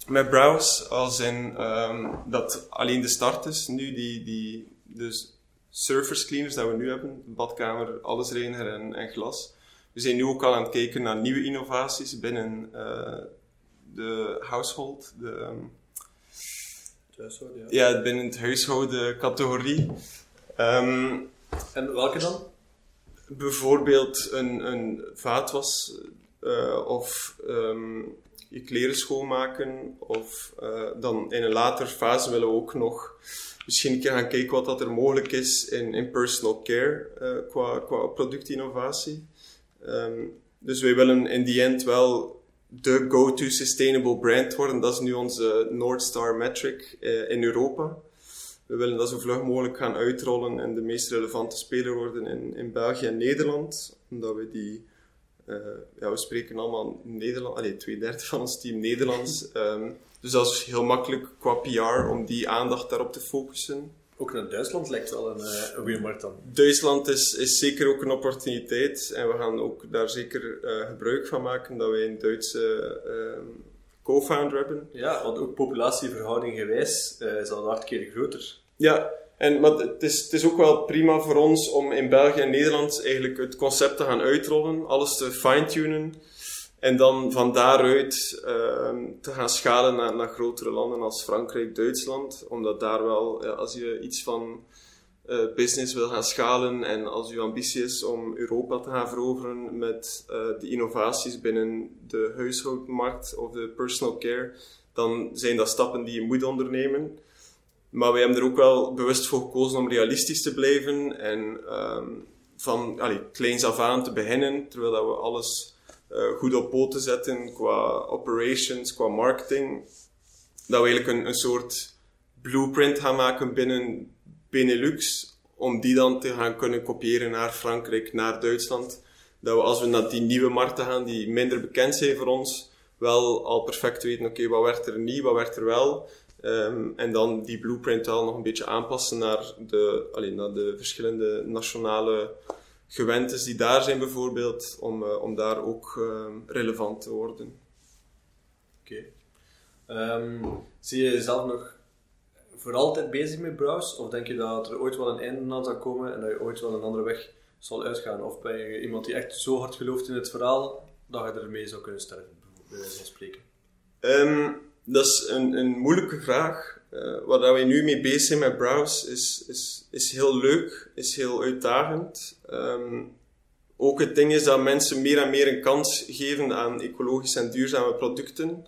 met Browse, als in um, dat alleen de start is. Nu die, die dus surface cleaners dat we nu hebben, badkamer, alles reiniger en, en glas. We zijn nu ook al aan het kijken naar nieuwe innovaties binnen uh, de household. De, um, ja. ja. binnen het huishouden categorie. Um, en welke dan? Bijvoorbeeld een, een vaatwas uh, of um, je kleren schoonmaken. Of uh, dan in een later fase willen we ook nog misschien een keer gaan kijken wat dat er mogelijk is in, in personal care uh, qua, qua productinnovatie. Um, dus wij willen in die end wel de go-to sustainable brand worden. Dat is nu onze North Star metric in Europa. We willen dat zo vlug mogelijk gaan uitrollen en de meest relevante speler worden in, in België en Nederland. Omdat we die uh, ja, we spreken allemaal Nederlands, allee, twee derde van ons team Nederlands. Um, dus dat is heel makkelijk qua PR om die aandacht daarop te focussen. Ook naar Duitsland lijkt wel een, uh, een goede markt dan. Duitsland is, is zeker ook een opportuniteit en we gaan ook daar zeker uh, gebruik van maken dat wij een Duitse uh, co-founder hebben. Ja, want ook populatieverhouding gewijs is al acht keer groter. Ja, en, maar het is, ook wel prima voor ons om in België en Nederland eigenlijk het concept te gaan uitrollen, alles te fine-tunen. En dan van daaruit uh, te gaan schalen naar, naar grotere landen als Frankrijk, Duitsland. Omdat daar wel, als je iets van uh, business wil gaan schalen en als je ambitie is om Europa te gaan veroveren met uh, de innovaties binnen de huishoudmarkt of de personal care, dan zijn dat stappen die je moet ondernemen. Maar wij hebben er ook wel bewust voor gekozen om realistisch te blijven en um, van allee, kleins af aan te beginnen, terwijl dat we alles uh, goed op poten zetten qua operations, qua marketing. Dat we eigenlijk een, een soort blueprint gaan maken binnen Benelux, om die dan te gaan kunnen kopiëren naar Frankrijk, naar Duitsland. Dat we als we naar die nieuwe markten gaan, die minder bekend zijn voor ons, wel al perfect weten, oké, wat werkt er niet, wat werkt er wel. Um, en dan die blueprint wel nog een beetje aanpassen naar de, alleen, naar de verschillende nationale gewentes die daar zijn bijvoorbeeld, om, uh, om daar ook um, relevant te worden. Oké. Okay. Um, zie je jezelf nog voor altijd bezig met browse? Of denk je dat er ooit wel een einde aan zal komen en dat je ooit wel een andere weg zal uitgaan? Of ben je iemand die echt zo hard gelooft in het verhaal dat je ermee zou kunnen sterven, bij wijze van spreken? Dat is een, moeilijke vraag. Uh, waar wij nu mee bezig zijn met Browse is, is, is heel leuk, is heel uitdagend. Um, ook het ding is dat mensen meer en meer een kans geven aan ecologische en duurzame producten.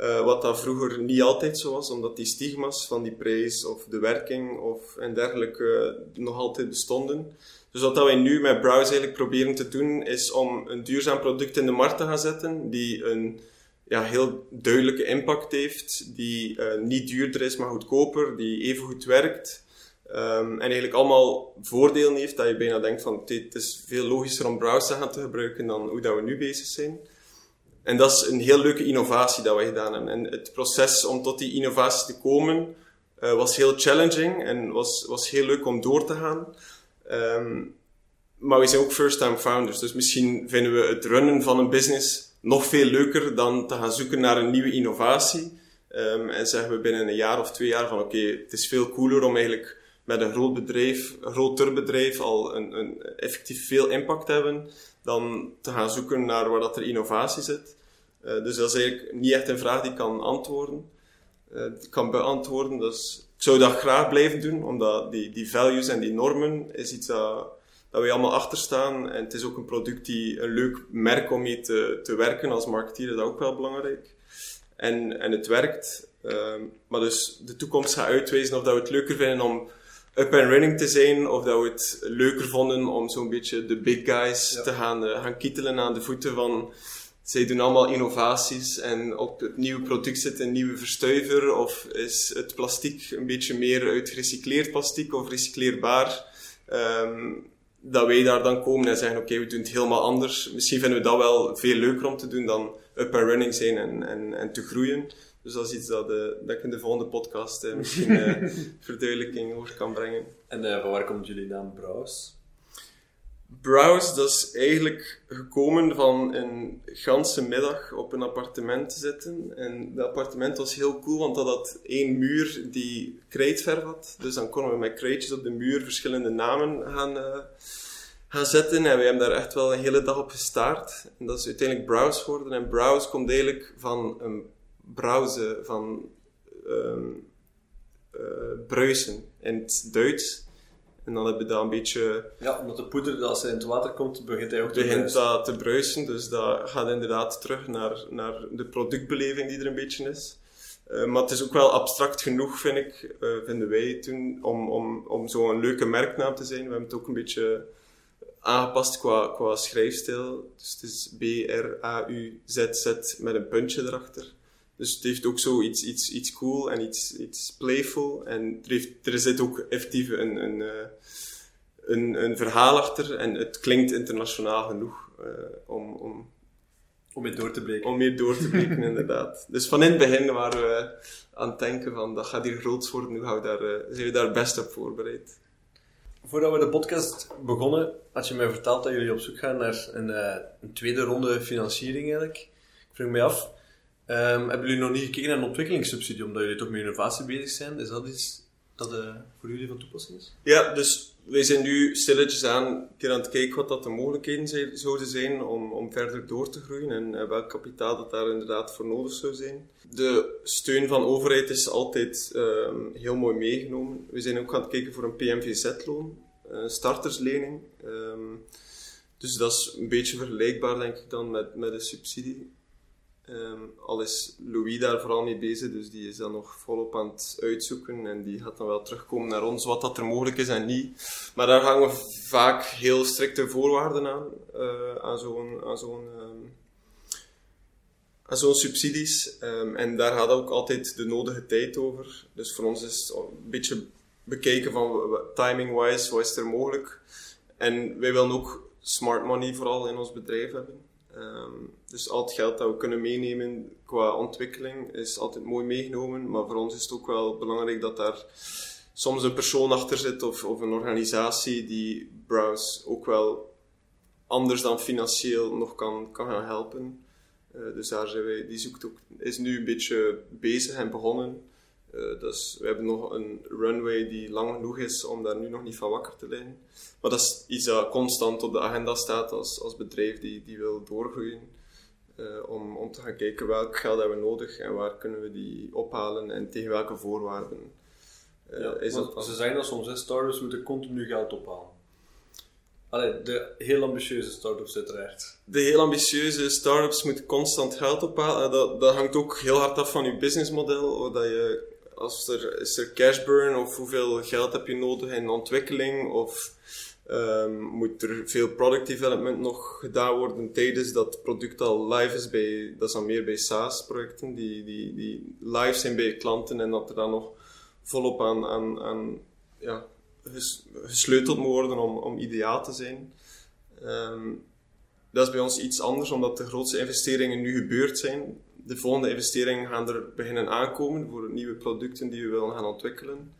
Uh, wat dat vroeger niet altijd zo was, omdat die stigma's van die prijs of de werking of en dergelijke nog altijd bestonden. Dus wat dat wij nu met Browse eigenlijk proberen te doen, is om een duurzaam product in de markt te gaan zetten, die een ja, heel duidelijke impact heeft, die uh, niet duurder is, maar goedkoper, die even goed werkt. Um, en eigenlijk allemaal voordelen heeft, dat je bijna denkt van het is veel logischer om browser te gaan te gebruiken dan hoe dat we nu bezig zijn. En dat is een heel leuke innovatie dat we gedaan hebben. En het proces om tot die innovatie te komen uh, was heel challenging en was, was heel leuk om door te gaan. Um, maar we zijn ook first-time founders, dus misschien vinden we het runnen van een business nog veel leuker dan te gaan zoeken naar een nieuwe innovatie. Um, en zeggen we binnen een jaar of twee jaar van oké, het is veel cooler om eigenlijk met een groot bedrijf, een groter bedrijf al een, een effectief veel impact te hebben, dan te gaan zoeken naar waar dat er innovatie zit. Uh, dus dat is eigenlijk niet echt een vraag die ik kan antwoorden. Uh, kan beantwoorden. Dus ik zou dat graag blijven doen, omdat die, die values en die normen is iets dat dat we allemaal achter staan. En het is ook een product die een leuk merk om mee te, te werken als marketeer, is dat ook wel belangrijk. En, en het werkt. Uh, maar dus de toekomst gaat uitwijzen of dat we het leuker vinden om up and running te zijn, of dat we het leuker vonden om zo'n beetje de big guys te gaan, uh, gaan kietelen aan de voeten van zij doen allemaal innovaties en op het nieuwe product zit een nieuwe verstuiver, of is het plastic een beetje meer uit gerecycleerd plastic of recycleerbaar. Um, dat wij daar dan komen en zeggen, oké, we doen het helemaal anders. Misschien vinden we dat wel veel leuker om te doen dan up and running zijn en, en, en te groeien. Dus dat is iets dat, uh, dat ik in de volgende podcast uh, misschien uh, verduidelijking over kan brengen. En van waar komt jullie naam Browse? Browse, dat is eigenlijk gekomen van een ganse middag op een appartement te zitten. En dat appartement was heel cool, want dat had één muur die krijtverf had. Dus dan konden we met krijtjes op de muur verschillende namen gaan, uh, gaan zetten. En we hebben daar echt wel een hele dag op gestaard. En dat is uiteindelijk Browse geworden. En Browse komt eigenlijk van een browse, van um, uh, bruisen in het Duits. En dan heb je dat een beetje... Ja, omdat de poeder, als hij in het water komt, begint hij ook te begint bruisen. dat te bruisen, dus dat gaat inderdaad terug naar, naar de productbeleving die er een beetje is. Uh, maar het is ook wel abstract genoeg, vind ik, uh, vinden wij toen, om, om, om zo'n leuke merknaam te zijn. We hebben het ook een beetje aangepast qua, qua schrijfstijl. Dus het is B-R-A-U-Z-Z met een puntje erachter. Dus het heeft ook zo iets, iets, iets cool en iets, iets playful. En er, heeft, er zit ook effectief een, een, uh, een, een verhaal achter. En het klinkt internationaal genoeg uh, om, om, om mee door te breken. Om mee door te breken, inderdaad. Dus van in het begin waren we aan het denken van, dat gaat hier groots worden. Nu gaan we daar, uh, zijn we daar best op voorbereid. Voordat we de podcast begonnen, had je mij verteld dat jullie op zoek gaan naar een, een tweede ronde financiering eigenlijk. Ik vroeg me af, Um, hebben jullie nog niet gekeken naar een ontwikkelingssubsidie, omdat jullie toch met innovatie bezig zijn? Is dat iets dat uh, voor jullie van toepassing is? Ja, dus wij zijn nu stilletjes aan, keer aan het kijken wat dat de mogelijkheden zouden zijn om, om verder door te groeien en, en welk kapitaal dat daar inderdaad voor nodig zou zijn. De steun van de overheid is altijd um, heel mooi meegenomen. We zijn ook aan het kijken voor een PMVZ-loon, een starterslening. Um, dus dat is een beetje vergelijkbaar, denk ik, dan met, met een subsidie. Um, al is Louis daar vooral mee bezig, dus die is dan nog volop aan het uitzoeken en die gaat dan wel terugkomen naar ons wat dat er mogelijk is en niet. Maar daar hangen vaak heel strikte voorwaarden aan, uh, aan zo'n aan zo'n um, aan zo'n subsidies. Um, en daar gaat ook altijd de nodige tijd over. Dus voor ons is het een beetje bekijken van timing-wise, wat is er mogelijk. En wij willen ook smart money vooral in ons bedrijf hebben. Um, dus al het geld dat we kunnen meenemen qua ontwikkeling is altijd mooi meegenomen. Maar voor ons is het ook wel belangrijk dat daar soms een persoon achter zit of, of een organisatie die Browse ook wel anders dan financieel nog kan, kan gaan helpen. Uh, dus daar zijn wij, die zoekt ook, is nu een beetje bezig en begonnen. Uh, dus we hebben nog een runway die lang genoeg is om daar nu nog niet van wakker te liggen. Maar dat is iets dat constant op de agenda staat als, als bedrijf die, die wil doorgroeien. Uh, om, om te gaan kijken welk geld hebben we nodig en waar kunnen we die ophalen en tegen welke voorwaarden. Uh, ja, is dat ze zeggen dat soms, startups moeten continu geld ophalen. Allee, de heel ambitieuze startups uiteraard. De heel ambitieuze startups moeten constant geld ophalen. Dat, dat hangt ook heel hard af van je businessmodel. Dat je als er, is er cash burn of hoeveel geld heb je nodig in ontwikkeling of Ehm, moet er veel product development nog gedaan worden tijdens dat het product al live is bij, dat is dan meer bij SaaS-projecten, die, die, die live zijn bij klanten en dat er dan nog volop aan, aan, aan ja, gesleuteld moet worden om, om ideaal te zijn. Ehm, dat is bij ons iets anders, omdat de grootste investeringen nu gebeurd zijn. De volgende investeringen gaan er beginnen aankomen voor nieuwe producten die we willen gaan ontwikkelen.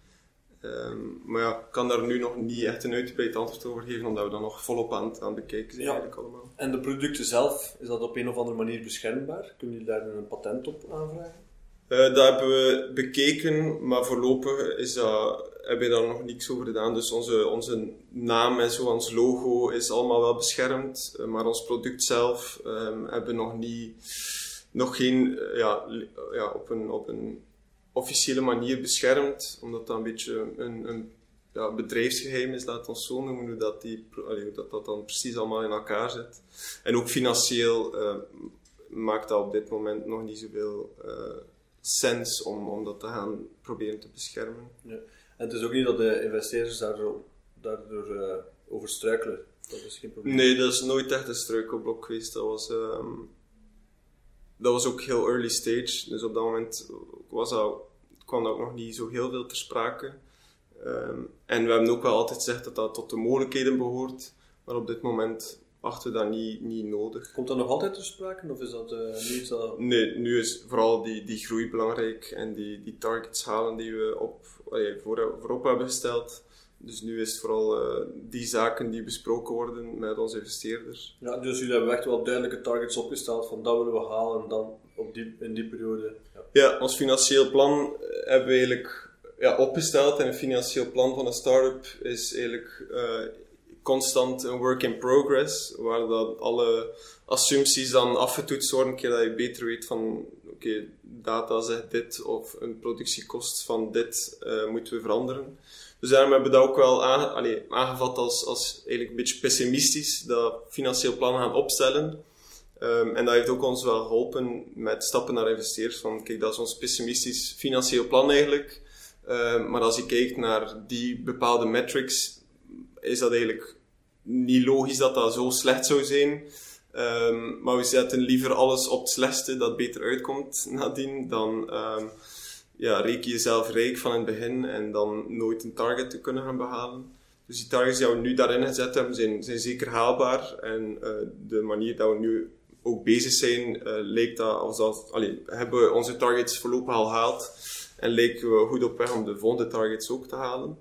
Ehm, maar ja, ik kan daar nu nog niet echt een uitgebreid antwoord over geven, omdat we dan nog volop aan, aan het bekijken zijn eigenlijk allemaal. En de producten zelf, is dat op een of andere manier beschermbaar? Kunnen jullie daar een patent op aanvragen? Uh, dat hebben we bekeken, maar voorlopig is dat, hebben we daar nog niks over gedaan. Dus onze, onze naam en zo, ons logo is allemaal wel beschermd, uh, maar ons product zelf um, hebben we nog niet, nog geen, uh, ja, ja, op een, op een officiële manier beschermd, omdat dat een beetje een, een ja, bedrijfsgeheim is, laat ons zo noemen, hoe dat, die, allee, dat, dat dan precies allemaal in elkaar zit. En ook financieel uh, maakt dat op dit moment nog niet zoveel uh, sens om, om dat te gaan proberen te beschermen. Ja. En het is ook niet dat de investeerders daardoor, daardoor uh, over struikelen. Dat is geen probleem. Nee, dat is nooit echt een struikelblok geweest. Dat was, um, dat was ook heel early stage. Dus op dat moment was dat, kwam dat ook nog niet zo heel veel ter sprake. Um, en we hebben ook wel altijd gezegd dat dat tot de mogelijkheden behoort. Maar op dit moment achten we dat niet, niet nodig. Komt dat nog altijd ter sprake? Of is dat, uh, nu is dat... Nee, nu is vooral die, die groei belangrijk. En die, die targets halen die we op, allee, voor, voorop hebben gesteld. Dus nu is het vooral uh, die zaken die besproken worden met onze investeerders. Ja, dus jullie hebben echt wel duidelijke targets opgesteld van dat willen we halen en dan op die, in die periode. Ja. ja, ons financieel plan hebben we eigenlijk ja, opgesteld. En een financieel plan van een start-up is eigenlijk uh, constant een work in progress, waar dat alle assumpties dan afgetoetst worden, een keer dat je beter weet van oké, okay, data zegt dit of een productiekost van dit uh, moeten we veranderen. Dus daarom hebben we dat ook wel aangevat als, als eigenlijk een beetje pessimistisch, dat financieel plan gaan opstellen. Um, en dat heeft ook ons wel geholpen met stappen naar investeerders. Van kijk, dat is ons pessimistisch financieel plan eigenlijk. Um, maar als je kijkt naar die bepaalde metrics, is dat eigenlijk niet logisch dat dat zo slecht zou zijn. Um, maar we zetten liever alles op het slechtste dat beter uitkomt nadien dan ja, reken jezelf rijk van het begin en dan nooit een target te kunnen gaan behalen. Dus die targets die we nu daarin gezet hebben, zijn, zijn zeker haalbaar. En uh, de manier dat we nu ook bezig zijn, uh, leek dat alsof, allee, hebben we onze targets voorlopig al gehaald. En lijken we goed op weg om de volgende targets ook te halen.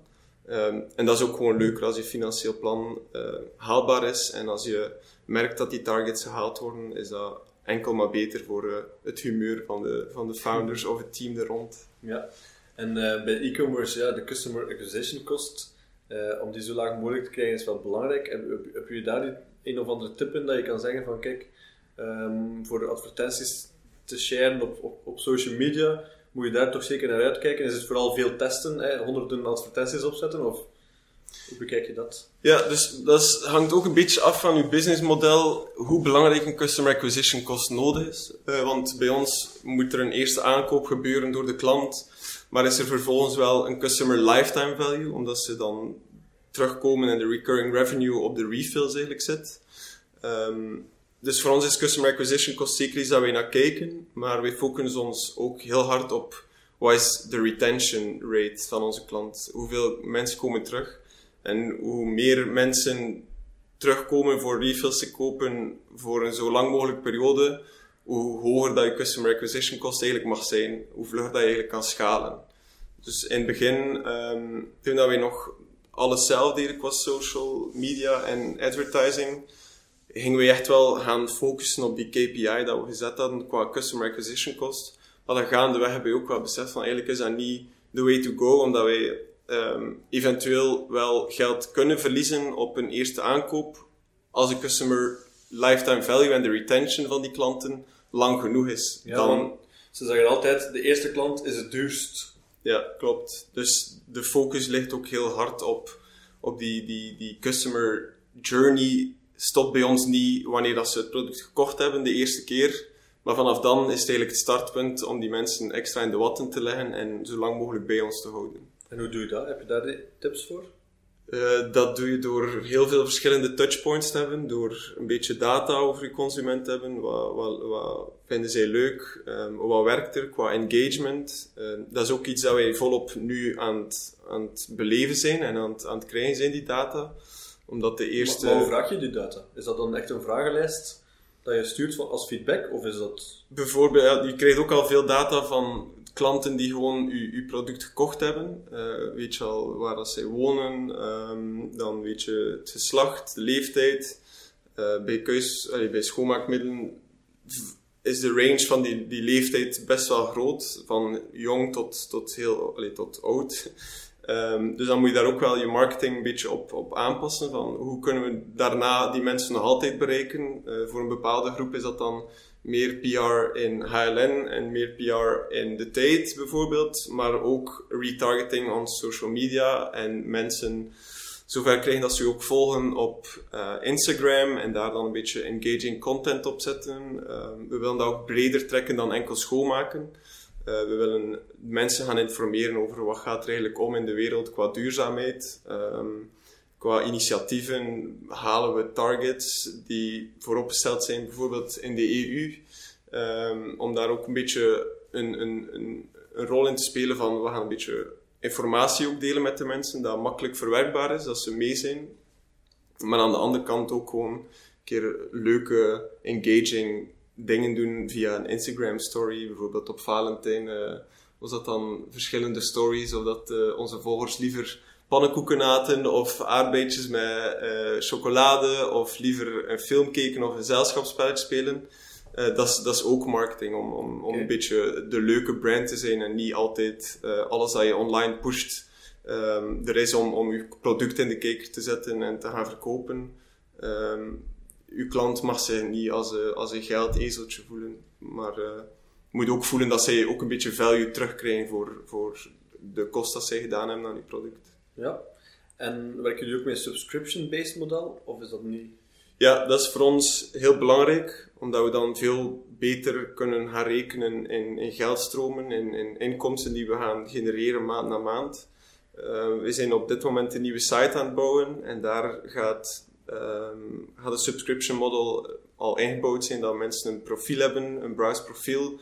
Um, en dat is ook gewoon leuker als je financieel plan uh, haalbaar is. En als je merkt dat die targets gehaald worden, is dat enkel maar beter voor uh, het humeur van de, van de founders of het team er rond. Ja, en uh, bij e-commerce, ja, de customer acquisition cost, uh, om die zo laag mogelijk te krijgen, is wel belangrijk. En heb, je daar een of andere tip in dat je kan zeggen van kijk, um, voor advertenties te sharen op, op, op social media, moet je daar toch zeker naar uitkijken? Is het vooral veel testen, hè? honderden advertenties opzetten? Of hoe bekijk je dat? Ja, dus dat hangt ook een beetje af van je businessmodel, hoe belangrijk een customer acquisition cost nodig is. Uh, want bij ons moet er een eerste aankoop gebeuren door de klant, maar is er vervolgens wel een customer lifetime value, omdat ze dan terugkomen en de recurring revenue op de refills eigenlijk zit. Um, dus voor ons is customer acquisition cost zeker iets dat wij naar kijken, maar wij focussen ons ook heel hard op wat is de retention rate van onze klant. Hoeveel mensen komen terug? En hoe meer mensen terugkomen voor refills te kopen voor een zo lang mogelijk periode, hoe hoger dat je customer acquisition cost eigenlijk mag zijn, hoe vlug dat je eigenlijk kan schalen. Dus in het begin, toen dat wij nog alles zelf deden qua social media en advertising, gingen we echt wel gaan focussen op die KPI dat we gezet hadden qua customer acquisition cost. Maar dan gaandeweg hebben we ook wel beseft van eigenlijk is dat niet the way to go, omdat wij um, eventueel wel geld kunnen verliezen op een eerste aankoop als de customer lifetime value en de retention van die klanten lang genoeg is. Ja, dan, ze zeggen altijd, de eerste klant is het duurst. Ja, klopt. Dus de focus ligt ook heel hard op, op die, die, die customer journey. Stopt bij ons niet wanneer dat ze het product gekocht hebben de eerste keer. Maar vanaf dan is het eigenlijk het startpunt om die mensen extra in de watten te leggen en zo lang mogelijk bij ons te houden. En hoe doe je dat? Heb je daar tips voor? Uh, dat doe je door heel veel verschillende touchpoints te hebben, door een beetje data over je consument te hebben. Wat, wat, wat vinden zij leuk? Um, wat werkt er qua engagement? Uh, dat is ook iets dat wij volop nu aan het, aan het beleven zijn en aan het, aan het krijgen zijn, die data. Omdat de eerste... Maar, hoe vraag je die data? Is dat dan echt een vragenlijst dat je stuurt als feedback? Of is dat... Bijvoorbeeld, ja, je krijgt ook al veel data van klanten die gewoon uw, product gekocht hebben. Uh, weet je al waar dat zij wonen, um, dan weet je het geslacht, de leeftijd. Uh, bij, keus, allee, bij schoonmaakmiddelen is de range van die, die leeftijd best wel groot. Van jong tot, tot, heel, allee, tot oud. Um, dus dan moet je daar ook wel je marketing een beetje op, op aanpassen. Van hoe kunnen we daarna die mensen nog altijd bereiken? Uh, voor een bepaalde groep is dat dan meer PR in HLN en meer PR in de tijd bijvoorbeeld, maar ook retargeting on social media en mensen zover krijgen dat ze ook volgen op uh, Instagram en daar dan een beetje engaging content op zetten. Uh, we willen dat ook breder trekken dan enkel schoonmaken. Uh, we willen mensen gaan informeren over wat gaat er eigenlijk om in de wereld qua duurzaamheid. Um, qua initiatieven halen we targets die vooropgesteld zijn, bijvoorbeeld in de EU. Um, om daar ook een beetje een, een, een, rol in te spelen van we gaan een beetje informatie ook delen met de mensen, dat makkelijk verwerkbaar is, dat ze mee zijn. Maar aan de andere kant ook gewoon een keer leuke, engaging dingen doen via een Instagram story. Bijvoorbeeld op Valentijn uh, was dat dan verschillende stories, of dat uh, onze volgers liever pannenkoeken aten of aardbeidjes met uh, chocolade of liever een film keken of een gezelschapsspelletje spelen. Uh, dat, is, dat is ook marketing, om, om, om een beetje de leuke brand te zijn en niet altijd uh, alles dat je online pusht um, er is om, om je product in de kijker te zetten en te gaan verkopen. Um, uw klant mag zich niet als, als een geldezeltje voelen, maar uh, moet ook voelen dat zij ook een beetje value terugkrijgen voor, voor de kost dat zij gedaan hebben aan je product. Ja. En werken jullie ook met een subscription-based model, of is dat niet? Ja, dat is voor ons heel belangrijk, omdat we dan veel beter kunnen gaan rekenen in, in geldstromen, in, in inkomsten die we gaan genereren maand na maand. Uh, we zijn op dit moment een nieuwe site aan het bouwen en daar gaat, um, gaat een subscription model al ingebouwd zijn, dat mensen een profiel hebben, een browse profiel.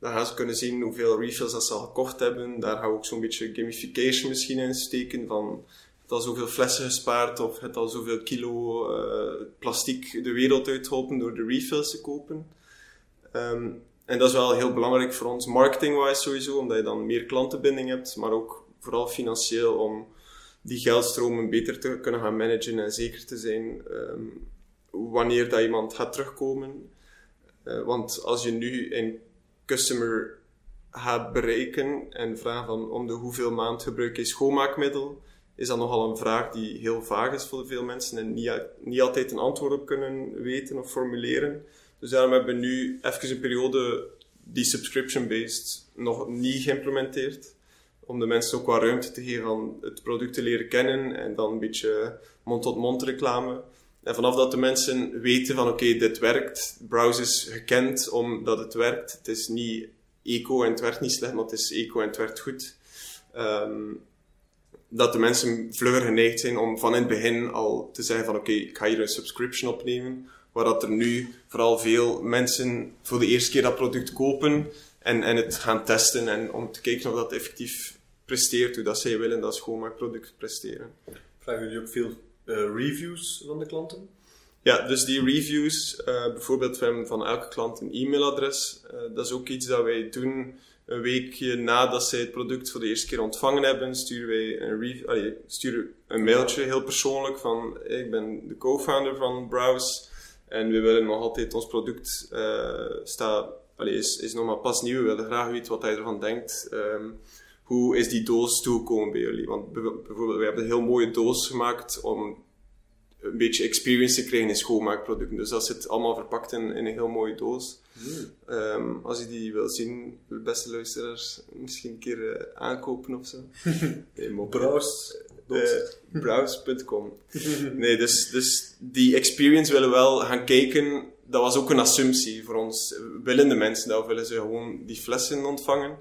Dan gaan ze kunnen zien hoeveel refills ze al gekocht hebben. Daar gaan we ook zo'n beetje gamification misschien in steken. Van het al zoveel flessen gespaard of het al zoveel kilo uh, plastic de wereld uitgeholpen door de refills te kopen. Um, en dat is wel heel belangrijk voor ons, marketing-wise sowieso, omdat je dan meer klantenbinding hebt, maar ook vooral financieel om die geldstromen beter te kunnen gaan managen en zeker te zijn um, wanneer dat iemand gaat terugkomen. Uh, want als je nu in customer gaat bereiken en vragen van om de hoeveel maand gebruik je schoonmaakmiddel, is dat nogal een vraag die heel vaag is voor veel mensen en niet, niet altijd een antwoord op kunnen weten of formuleren. Dus daarom hebben we nu even een periode die subscription-based nog niet geïmplementeerd. Om de mensen ook wat ruimte te geven van het product te leren kennen en dan een beetje mond-tot-mond reclame. En vanaf dat de mensen weten van oké, dit werkt, browse is gekend omdat het werkt. Het is niet eco en het werkt niet slecht, maar het is eco en het werkt goed. Um, dat de mensen vlugger geneigd zijn om van in het begin al te zeggen van oké, ik ga hier een subscription opnemen. Waar dat er nu vooral veel mensen voor de eerste keer dat product kopen en, en het gaan testen en om te kijken of dat effectief presteert, hoe dat zij willen dat schoonmaakproduct presteren. Vragen jullie ook veel reviews van de klanten? Ja, dus die reviews, uh, bijvoorbeeld hebben van elke klant een e-mailadres. Uh, dat is ook iets dat wij doen een weekje nadat zij het product voor de eerste keer ontvangen hebben, sturen wij een, review, sturen een mailtje, heel persoonlijk, van ik ben de co-founder van Browse en we willen nog altijd ons product uh, is, is nog maar pas nieuw, we willen graag weten wat hij ervan denkt. Um, hoe is die doos toegekomen bij jullie? Want bijvoorbeeld, we hebben een heel mooie doos gemaakt om een beetje experience te krijgen in schoonmaakproducten. Dus dat zit allemaal verpakt in, in een heel mooie doos. Hmm. Um, als je die wil zien, de beste luisteraars, misschien een keer uh, aankopen of zo. nee, Browse. Uh, browse.com. nee, dus, dus die experience willen we wel gaan kijken. Dat was ook een assumptie voor ons. Willen de mensen dat of willen ze gewoon die flessen ontvangen?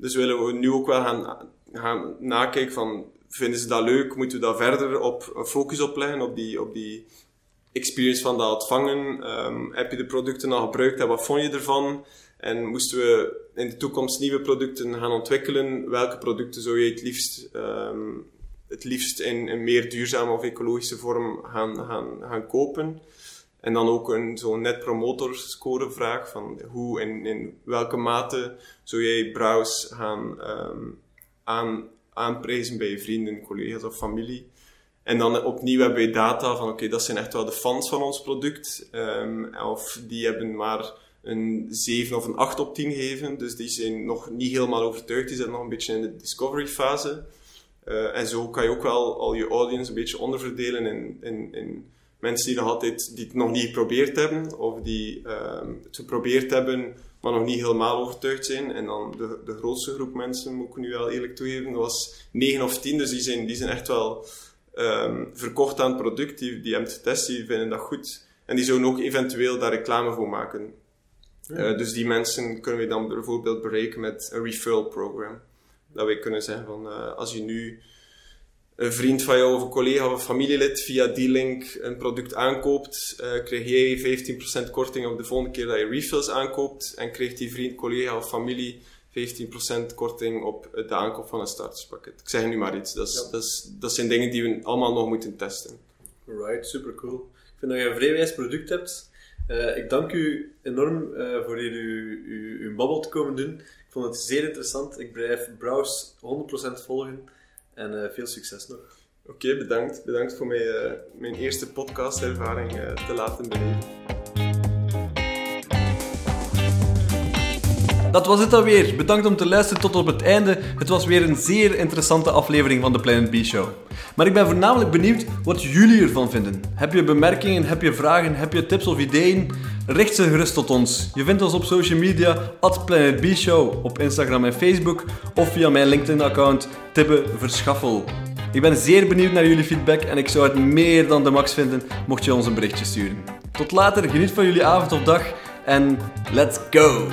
Dus willen we nu ook wel gaan, gaan nakijken van vinden ze dat leuk? Moeten we daar verder op een focus op leggen, op die, op die experience van dat ontvangen? Ehm, heb je de producten al gebruikt en wat vond je ervan? En moesten we in de toekomst nieuwe producten gaan ontwikkelen, welke producten zou je het liefst, ehm, het liefst in een meer duurzame of ecologische vorm gaan, gaan, gaan kopen? En dan ook een zo'n net promotor score vraag van hoe en in welke mate zou jij browse gaan um, aan, aanprijzen bij je vrienden, collega's of familie. En dan opnieuw hebben wij data van oké, dat zijn echt wel de fans van ons product. Um, of die hebben maar een 7 of een 8 op 10 gegeven. Dus die zijn nog niet helemaal overtuigd. Die zijn nog een beetje in de discovery fase. Uh, en zo kan je ook wel al je audience een beetje onderverdelen in, in, in mensen die nog altijd die het nog niet geprobeerd hebben. Of die uh, het geprobeerd hebben, maar nog niet helemaal overtuigd zijn. En dan de, de grootste groep mensen, moet ik nu wel eerlijk toegeven, dat was 9 of 10. Dus die zijn, die zijn echt wel um, verkocht aan het product. Die, die hebben het getest, die vinden dat goed. En die zouden ook eventueel daar reclame voor maken. Uh, dus die mensen kunnen we dan bijvoorbeeld bereiken met een referral program. Dat wij kunnen zeggen van, uh, als je nu een vriend van jou of een collega of een familielid via die link een product aankoopt, uh, krijg jij 15% korting op de volgende keer dat je refills aankoopt en krijgt die vriend, collega of familie 15% korting op de aankoop van een starterspakket. Ik zeg nu maar iets. Dat, is, ja. dat, is, dat zijn dingen die we allemaal nog moeten testen. Right, super cool. Ik vind dat je een vrij wijs product hebt. Uh, ik dank u enorm uh, voor hier uw, uw, uw babbel te komen doen. Ik vond het zeer interessant. Ik blijf Browse 100% volgen. En uh, veel succes nog. Oké, bedankt. Bedankt voor mij, mijn eerste podcastervaring te laten beleven. Dat was het alweer. Bedankt om te luisteren tot op het einde. Het was weer een zeer interessante aflevering van de Planet B Show. Maar ik ben voornamelijk benieuwd wat jullie ervan vinden. Heb je bemerkingen, heb je vragen, heb je tips of ideeën? Richt ze gerust tot ons. Je vindt ons op social media, at Planet B Show, op Instagram en Facebook, of via mijn LinkedIn-account, Tibbe Verschaffel. Ik ben zeer benieuwd naar jullie feedback en ik zou het meer dan de max vinden mocht je ons een berichtje sturen. Tot later, geniet van jullie avond of dag en let's go!